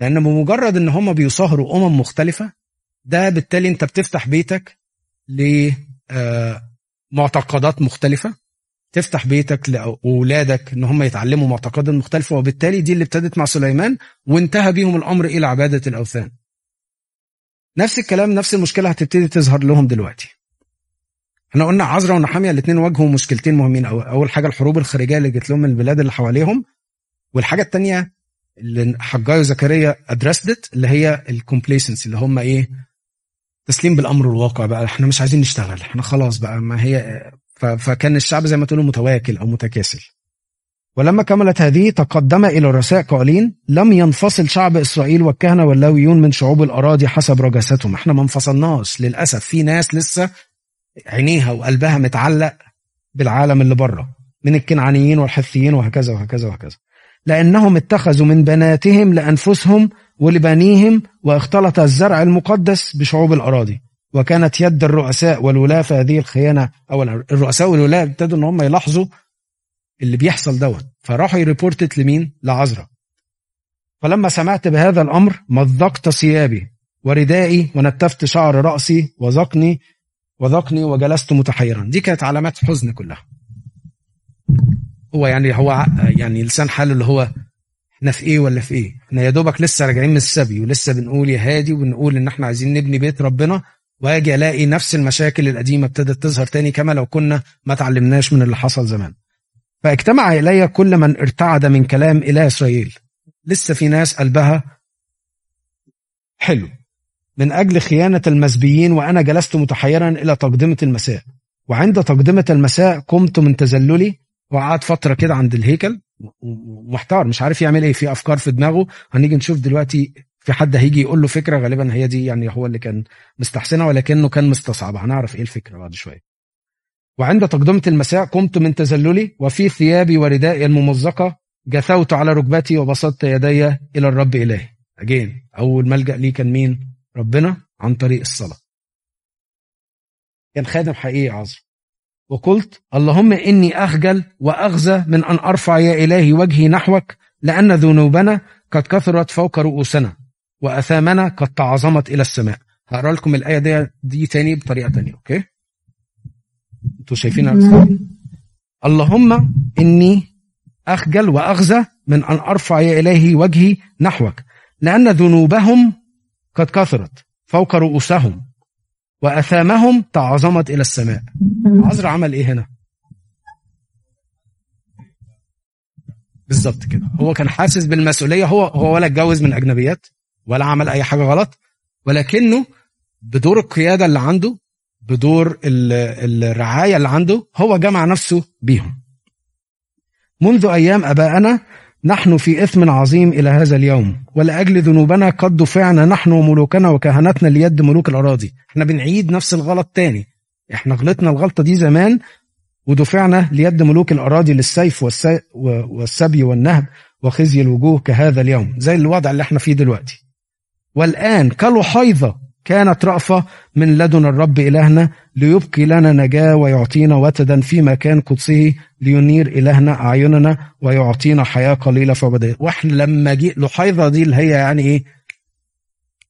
لأن بمجرد إن هم بيصاهروا أمم مختلفة ده بالتالي انت بتفتح بيتك لمعتقدات آه، مختلفة. تفتح بيتك لأولادك إن هم يتعلموا معتقدات مختلفة وبالتالي دي اللي ابتدت مع سليمان وانتهى بيهم الأمر إلى عبادة الأوثان. نفس الكلام نفس المشكلة هتبتدي تظهر لهم دلوقتي. إحنا قلنا عزرا ونحامية الاثنين واجهوا مشكلتين مهمين. أول حاجة الحروب الخارجية اللي جت لهم من البلاد اللي حواليهم. والحاجة الثانية اللي حجاي وزكريا ادرست اللي هي الكومبليسنسي اللي هم إيه؟ تسليم بالأمر الواقع بقى إحنا مش عايزين نشتغل إحنا خلاص بقى ما هي فكان الشعب زي ما تقولوا متواكل أو متكاسل. ولما كملت هذه تقدم إلى الرساء قائلين لم ينفصل شعب إسرائيل والكهنة واللاويون من شعوب الأراضي حسب رجاستهم. إحنا ما انفصلناش للأسف. في ناس لسه عينيها وقلبها متعلق بالعالم اللي بره من الكنعانيين والحثيين وهكذا وهكذا وهكذا. لأنهم اتخذوا من بناتهم لأنفسهم ولبنيهم واختلط الزرع المقدس بشعوب الأراضي وكانت يد الرؤساء والولاة في هذه الخيانة أو الرؤساء والولاة ابتدوا إن هم يلاحظوا اللي بيحصل دوت. فراحوا يريبورتت لمين؟ لعزرا. فلما سمعت بهذا الأمر مزقت ثيابي وردائي ونتفت شعر رأسي وذقني وذقني وجلست متحيرا. دي كانت علامات حزن كلها. هو يعني هو يعني لسان حاله اللي هو إحنا في إيه ولا في إيه؟ إحنا يا دوبك لسه راجعين من السبي ولسه بنقول يا هادي وبنقول إن إحنا عايزين نبني بيت ربنا وآجي ألاقي نفس المشاكل القديمة ابتدت تظهر تاني كما لو كنا ما تعلمناش من اللي حصل زمان. فاجتمع إلي كل من ارتعد من كلام إله إسرائيل. لسه في ناس قلبها حلو. من أجل خيانة المسبيين وأنا جلست متحيرا إلى تقدمة المساء. وعند تقدمة المساء قمت من تزللي وقعد فترة كده عند الهيكل. محتار مش عارف يعمل إيه في أفكار في دماغه. هنيجي نشوف دلوقتي في حد هيجي يقول له فكرة غالبا هي دي يعني هو اللي كان مستحسنها ولكنه كان مستصعبها. هنعرف إيه الفكرة بعد شوية. وعند تقدمة المساء قمت من تزللي وفي ثيابي وردائي الممزقة جثوت على ركبتي وبسطت يدي إلى الرب إلهي. أجين أول ملجأ لي كان مين؟ ربنا عن طريق الصلاة. كان خادم حقيقي عظيم. وقلت اللهم إني أخجل وأغزى من أن أرفع يا إلهي وجهي نحوك لأن ذنوبنا قد كثرت فوق رؤوسنا وأثامنا قد تعظمت إلى السماء. هقرأ لكم الآية دي, دي تاني بطريقة تانية أوكي؟ أنتوا شايفينها اللهم إني أخجل وأغزى من أن أرفع يا إلهي وجهي نحوك لأن ذنوبهم قد كثرت فوق رؤوسهم. وأثامهم تعظمت إلى السماء. عزر عمل إيه هنا؟ بالظبط كده. هو كان حاسس بالمسؤولية. هو هو ولا اتجوز من أجنبيات ولا عمل أي حاجة غلط ولكنه بدور القيادة اللي عنده بدور الرعاية اللي عنده هو جمع نفسه بيهم. منذ أيام أبائنا نحن في إثم عظيم إلى هذا اليوم. ولأجل ذنوبنا قد دفعنا نحن وملوكنا وكهنتنا ليد ملوك الأراضي. إحنا بنعيد نفس الغلط تاني. إحنا غلطنا الغلطة دي زمان ودفعنا ليد ملوك الأراضي للسيف والسبي والنهب وخزي الوجوه كهذا اليوم. زي الوضع اللي إحنا فيه دلوقتي. والآن كلحيظة كانت رأفة من لدن الرب إلهنا ليبقي لنا نجاة ويعطينا وتدا في مكان قدسه لينير إلهنا أعيننا ويعطينا حياة قليلة فبدأ وإحنا لما جي لحيظة دي اللي هي يعني إيه؟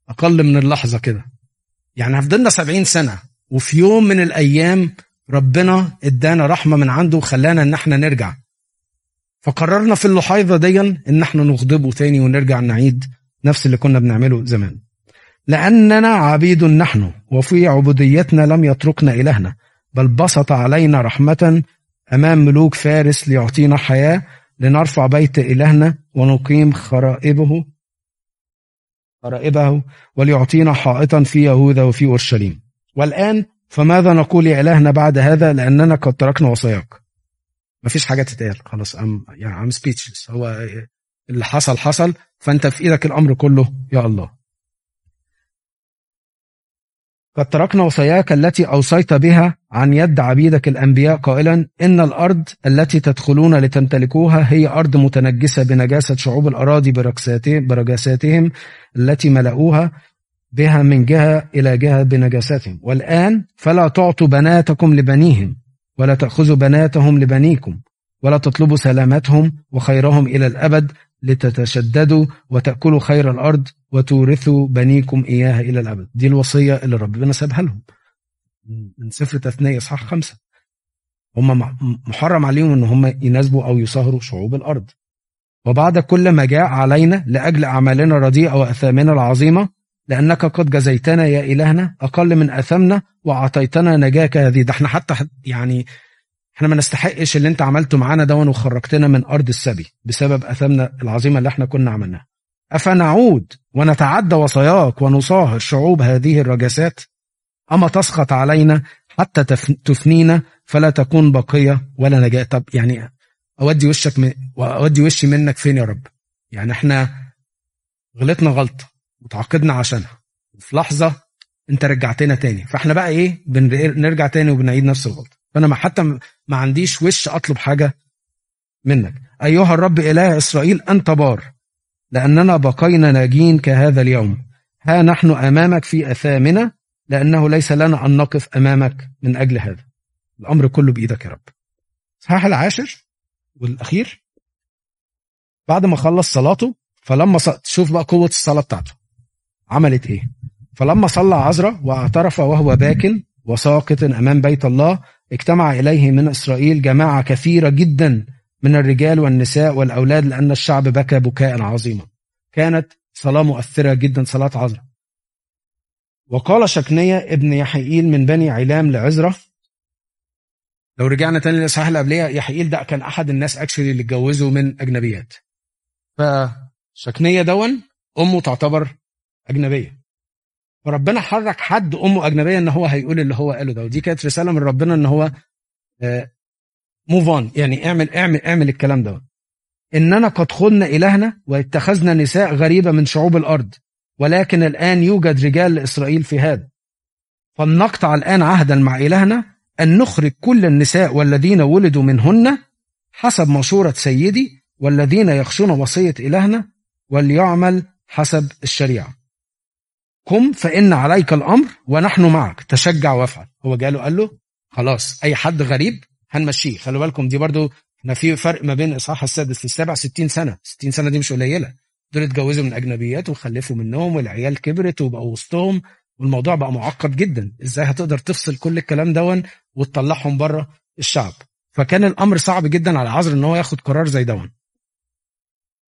أقل من اللحظة كده. يعني فضلنا سبعين سنة وفي يوم من الأيام ربنا إدانا رحمة من عنده وخلانا إن إحنا نرجع. فقررنا في اللحيظة دي إن إحنا نغضبه تاني ونرجع نعيد نفس اللي كنا بنعمله زمان. لأننا عبيد نحن وفي عبوديتنا لم يتركنا إلهنا بل بسط علينا رحمة أمام ملوك فارس ليعطينا حياة لنرفع بيت إلهنا ونقيم خرائبه خرائبه وليعطينا حائطا في يهوذا وفي أورشليم. والآن فماذا نقول يا إلهنا بعد هذا؟ لأننا قد تركنا وصاياك مفيش حاجة تتقال خلاص أم يعني أم هو اللي حصل حصل فأنت في إيدك الأمر كله يا الله. قد تركنا وصاياك التي أوصيت بها عن يد عبيدك الأنبياء قائلا إن الأرض التي تدخلون لتمتلكوها هي أرض متنجسة بنجاسة شعوب الأراضي برجاساتهم التي ملأوها بها من جهة إلى جهة بنجاساتهم. والآن فلا تعطوا بناتكم لبنيهم ولا تأخذوا بناتهم لبنيكم ولا تطلبوا سلامتهم وخيرهم إلى الأبد. لتتشددوا وتأكلوا خير الأرض وتورثوا بنيكم إياها إلى الأبد. دي الوصية اللي ربنا سابها لهم. من سفر تثنية إصحاح خمسة. هم محرم عليهم إن هم يناسبوا أو يصهروا شعوب الأرض. وبعد كل ما جاء علينا لأجل أعمالنا الرديئة وأثامنا العظيمة لأنك قد جزيتنا يا إلهنا أقل من اثامنا وأعطيتنا نجاة هذه ده إحنا حتى يعني إحنا ما نستحقش اللي انت عملته معانا دون وخرجتنا من أرض السبي بسبب اثامنا العظيمة اللي إحنا كنا عملناها. أفنعود ونتعدى وصاياك ونصاهر شعوب هذه الرجاسات؟ أما تسخط علينا حتى تفنينا فلا تكون بقية ولا نجاة. طب يعني أودي وشك من وأودي وشي منك فين يا رب؟ يعني إحنا غلطنا غلطة وتعاقدنا عشانها. وفي لحظة انت رجعتنا تاني. فاحنا بقى إيه؟ بنرجع تاني وبنعيد نفس الغلطة. فأنا ما حتى ما عنديش وش أطلب حاجة منك. أيها الرب إله إسرائيل أنت بار لأننا بقينا ناجين كهذا اليوم. ها نحن أمامك في أثامنا لأنه ليس لنا أن نقف أمامك من أجل هذا. الأمر كله بإيدك يا رب. صحيح العاشر والأخير. بعد ما خلص صلاته فلما ص... شوف بقى قوة الصلاة بتاعته. عملت إيه؟ فلما صلى عذرا واعترف وهو باكن وساقط أمام بيت الله اجتمع إليه من إسرائيل جماعة كثيرة جدا من الرجال والنساء والأولاد لأن الشعب بكى بكاء عظيما. كانت صلاة مؤثرة جدا صلاة عذراء. وقال شكنية ابن يحيئيل من بني علام لعزرة لو رجعنا تاني للإصحاح اللي قبليه يحيئيل ده كان أحد الناس أكشلي اللي اتجوزوا من أجنبيات. فشكنية دون أمه تعتبر أجنبية. فربنا حرك حد أمه أجنبية إن هو هيقول اللي هو قاله ده ودي كانت رسالة من ربنا إن هو موف اون يعني اعمل اعمل اعمل الكلام ده. إننا قد خدنا إلهنا واتخذنا نساء غريبة من شعوب الأرض ولكن الآن يوجد رجال لإسرائيل في هذا. فلنقطع الآن عهدا مع إلهنا أن نخرج كل النساء والذين ولدوا منهن حسب مشورة سيدي والذين يخشون وصية إلهنا وليعمل حسب الشريعة. قم فإن عليك الأمر ونحن معك. تشجع وافعل. هو جاله قال له خلاص أي حد غريب هنمشيه. خلوا بالكم دي برضو إحنا في فرق ما بين إصحاح السادس للسابع 60 سنة. 60 سنة دي مش قليلة. دول اتجوزوا من أجنبيات وخلفوا منهم والعيال كبرت وبقوا وسطهم والموضوع بقى معقد جدا. إزاي هتقدر تفصل كل الكلام دون وتطلعهم بره الشعب؟ فكان الأمر صعب جدا على عذر إن هو ياخد قرار زي دون.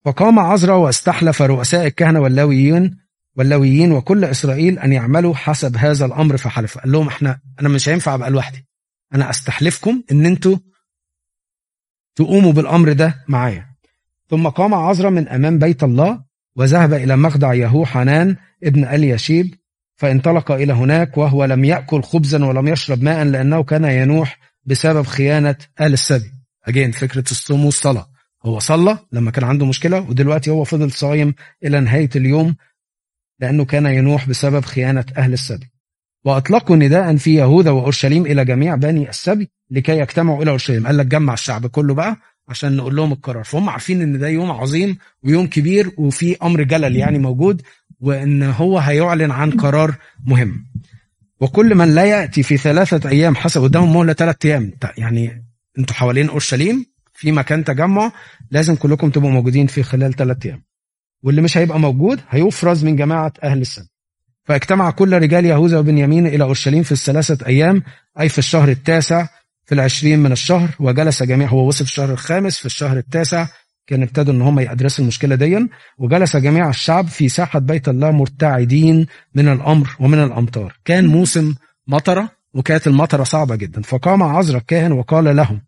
فقام عذرا واستحلف رؤساء الكهنة واللاويين واللويين وكل إسرائيل أن يعملوا حسب هذا الأمر فحلف قال لهم إحنا أنا مش هينفع أبقى لوحدي. أنا أستحلفكم أن أنتوا تقوموا بالأمر ده معايا. ثم قام عزرا من أمام بيت الله وذهب إلى مخدع يهوحانان بن ألياشيب فانطلق إلى هناك وهو لم يأكل خبزا ولم يشرب ماء لأنه كان ينوح بسبب خيانة آل السبي. again فكرة الصوم والصلاة. هو صلى لما كان عنده مشكلة ودلوقتي هو فضل صايم إلى نهاية اليوم لأنه كان ينوح بسبب خيانة أهل السبي. وأطلقوا نداء في يهوذا وأورشليم إلى جميع بني السبي لكي يجتمعوا إلى أورشليم. قال لك جمع الشعب كله بقى عشان نقول لهم القرار. فهم عارفين إن ده يوم عظيم ويوم كبير وفي أمر جلل يعني موجود وإن هو هيعلن عن قرار مهم. وكل من لا يأتي في ثلاثة أيام حسب قدامهم مهله ثلاث أيام. يعني أنتوا حوالين أورشليم في مكان تجمع لازم كلكم تبقوا موجودين في خلال ثلاث أيام. واللي مش هيبقى موجود هيفرز من جماعة أهل السنة. فاجتمع كل رجال يهوذا وبنيامين إلى أورشليم في الثلاثة أيام أي في الشهر التاسع في العشرين من الشهر وجلس جميع هو وصل في الشهر الخامس في الشهر التاسع كان ابتدوا إن هم يدرسوا المشكلة دي وجلس جميع الشعب في ساحة بيت الله مرتعدين من الأمر ومن الأمطار. كان موسم مطرة وكانت المطرة صعبة جدا. فقام عزرا الكاهن وقال لهم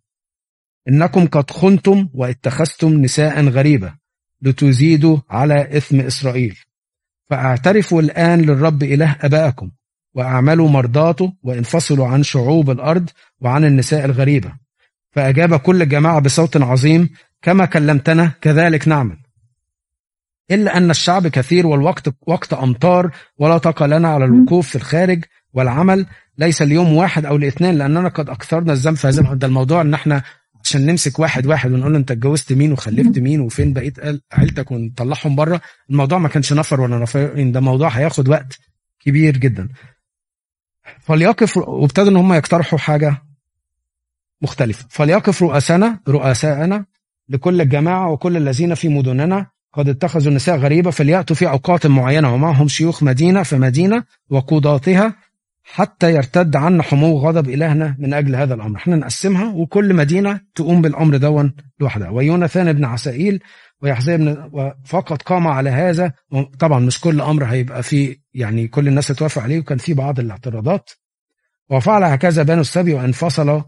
إنكم قد خنتم واتخذتم نساء غريبة. لتزيدوا على إثم إسرائيل. فأعترفوا الآن للرب إله ابائكم وأعملوا مرضاته وانفصلوا عن شعوب الأرض وعن النساء الغريبة. فأجاب كل الجماعه بصوت عظيم كما كلمتنا كذلك نعمل. إلا أن الشعب كثير والوقت وقت أمطار ولا طاقة لنا على الوقوف في الخارج والعمل. ليس اليوم واحد أو الاثنين لأننا قد أكثرنا الذنب في الموضوع. إن إحنا عشان نمسك واحد واحد ونقول له أنت اتجوزت مين وخلفت مين وفين بقيت عيلتك ونطلعهم بره الموضوع ما كانش نفر ولا نفرين ده موضوع هياخد وقت كبير جدا. فليقف وابتدوا إن هم يقترحوا حاجة مختلفة. فليقف رؤسانا رؤساءنا لكل الجماعة وكل الذين في مدننا قد اتخذوا النساء غريبة فليأتوا في أوقات معينة. ومعهم شيوخ مدينة في مدينة وقضاتها حتى يرتد عنا حمو غضب إلهنا من أجل هذا الأمر. إحنا نقسمها وكل مدينة تقوم بالأمر دون لوحدها. ويوناثان بن عسائيل ويحزي بن فقط قام على هذا. طبعا مش كل أمر هيبقى فيه يعني كل الناس توافق عليه وكان في بعض الاعتراضات. وفعل هكذا بنو السبي وانفصل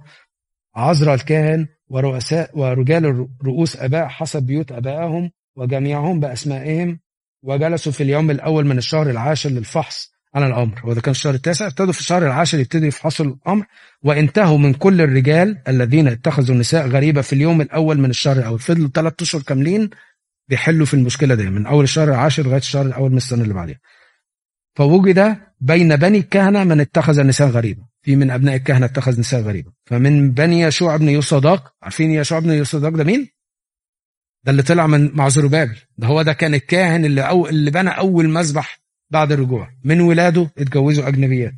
عزرا الكاهن ورؤساء ورجال رؤوس أباء حسب بيوت ابائهم وجميعهم بأسمائهم. وجلسوا في اليوم الأول من الشهر العاشر للفحص. عن الامر وده كان الشهر التاسع ابتدوا في الشهر العاشر يبتدوا يفحصوا الأمر وانتهوا من كل الرجال الذين اتخذوا نساء غريبة في اليوم الأول من الشهر الأول. فضلوا ثلاث أشهر كاملين بيحلوا في المشكلة دي من أول الشهر العاشر لغاية الشهر الأول من السنة اللي بعدها فوجد بين بني الكهنة من اتخذ نساء غريبة. في من أبناء الكهنة اتخذ نساء غريبة. فمن بني يشوع بن يوصداق عارفين يشوع بن يوصداق ده مين؟ ده اللي طلع من مع زروبابل ده هو ده كان الكاهن اللي أو اللي بنى أول مذبح بعد الرجوع. من ولاده اتجوزوا أجنبيات.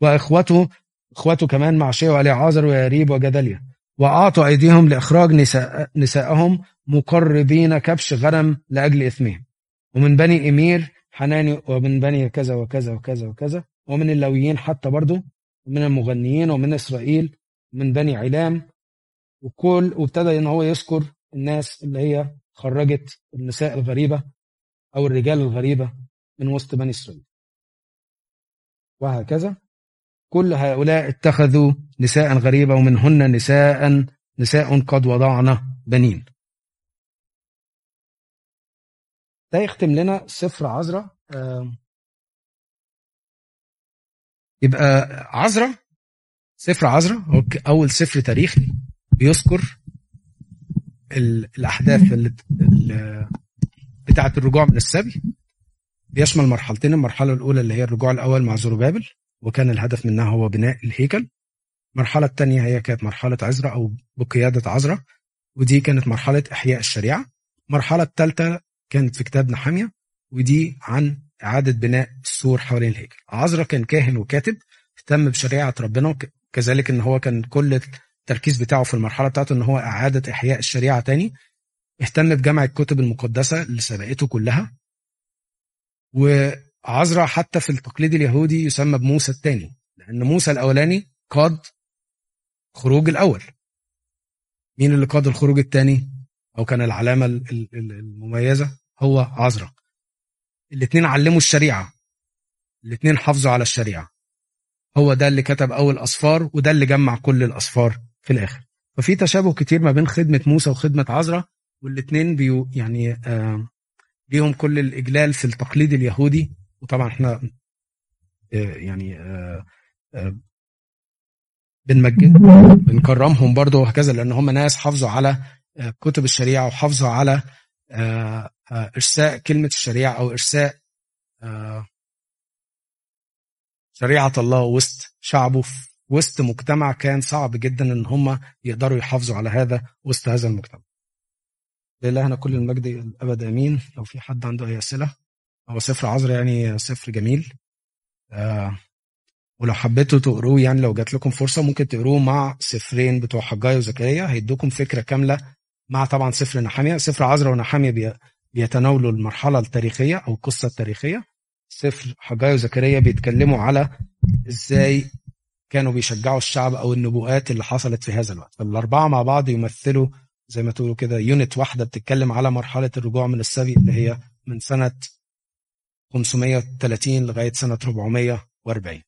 وإخوته اخوته كمان مع شيع وعلي عازر ويريب وجدليا. وأعطوا أيديهم لإخراج نساء نسائهم مقربين كبش غنم لأجل إثمهم. ومن بني إمير حناني ومن بني كذا وكذا وكذا وكذا. ومن اللويين حتى برضه ومن المغنيين ومن إسرائيل من بني علام. وكل وابتدى إن هو يذكر الناس اللي هي خرجت النساء الغريبة. أو الرجال الغريبة من وسط بني إسرائيل. وهكذا. كل هؤلاء اتخذوا نساء غريبة ومنهن نساء نساء قد وضعن بنين. ده يختم لنا سفر عذراء يبقى عذراء سفر عذراء أول سفر تاريخي بيذكر الأحداث اللي بتاعه الرجوع من السبي. بيشمل مرحلتين المرحلة الأولى اللي هي الرجوع الأول مع زروبابل وكان الهدف منها هو بناء الهيكل. المرحلة الثانية هي كانت مرحلة عزرا أو بقيادة عزرا ودي كانت مرحلة إحياء الشريعة. المرحلة الثالثه كانت في كتاب نحامية ودي عن إعادة بناء السور حوالين الهيكل. عزرا كان كاهن وكاتب اهتم بشريعة ربنا كذلك إن هو كان كل التركيز بتاعه في المرحلة بتاعته إن هو إعادة إحياء الشريعة تاني. اهتم بجمع الكتب المقدسة اللي سبقته كلها وعزرا حتى في التقليد اليهودي يسمى بموسى الثاني لأن موسى الأولاني قاد خروج الأول. مين اللي قاد الخروج الثاني؟ أو كان العلامة المميزة؟ هو عزرا الاثنين علموا الشريعة. الاثنين حافظوا على الشريعة. هو ده اللي كتب أول أصفار وده اللي جمع كل الأصفار في الآخر. ففي تشابه كتير ما بين خدمة موسى وخدمة عزرا والاثنين بيو يعني آه ليهم كل الإجلال في التقليد اليهودي وطبعا إحنا آه يعني آه بنمجد بنكرمهم برضه وهكذا لأن هم ناس حافظوا على كتب الشريعة وحافظوا على إرساء كلمة الشريعة أو إرساء شريعة الله وسط شعبه في وسط مجتمع كان صعب جدا إن هم يقدروا يحافظوا على هذا وسط هذا المجتمع. لله كل المجد الأبد آمين. لو في حد عنده أي أسئلة. هو سفر عذر يعني سفر جميل. آه ولو حبيتوا تقروه يعني لو جات لكم فرصة ممكن تقروه مع سفرين بتوع حجاي وزكريا. هيدوكم فكرة كاملة مع طبعا سفر نحميا. سفر عزرا ونحميا بيتناولوا المرحلة التاريخية أو القصة التاريخية. سفر حجي وزكريا بيتكلموا على إزاي كانوا بيشجعوا الشعب أو النبوءات اللي حصلت في هذا الوقت. فالأربعة مع بعض يمثلوا زي ما تقولوا كده unit واحدة بتتكلم على مرحلة الرجوع من السبي اللي هي من سنة 530 لغاية سنة 440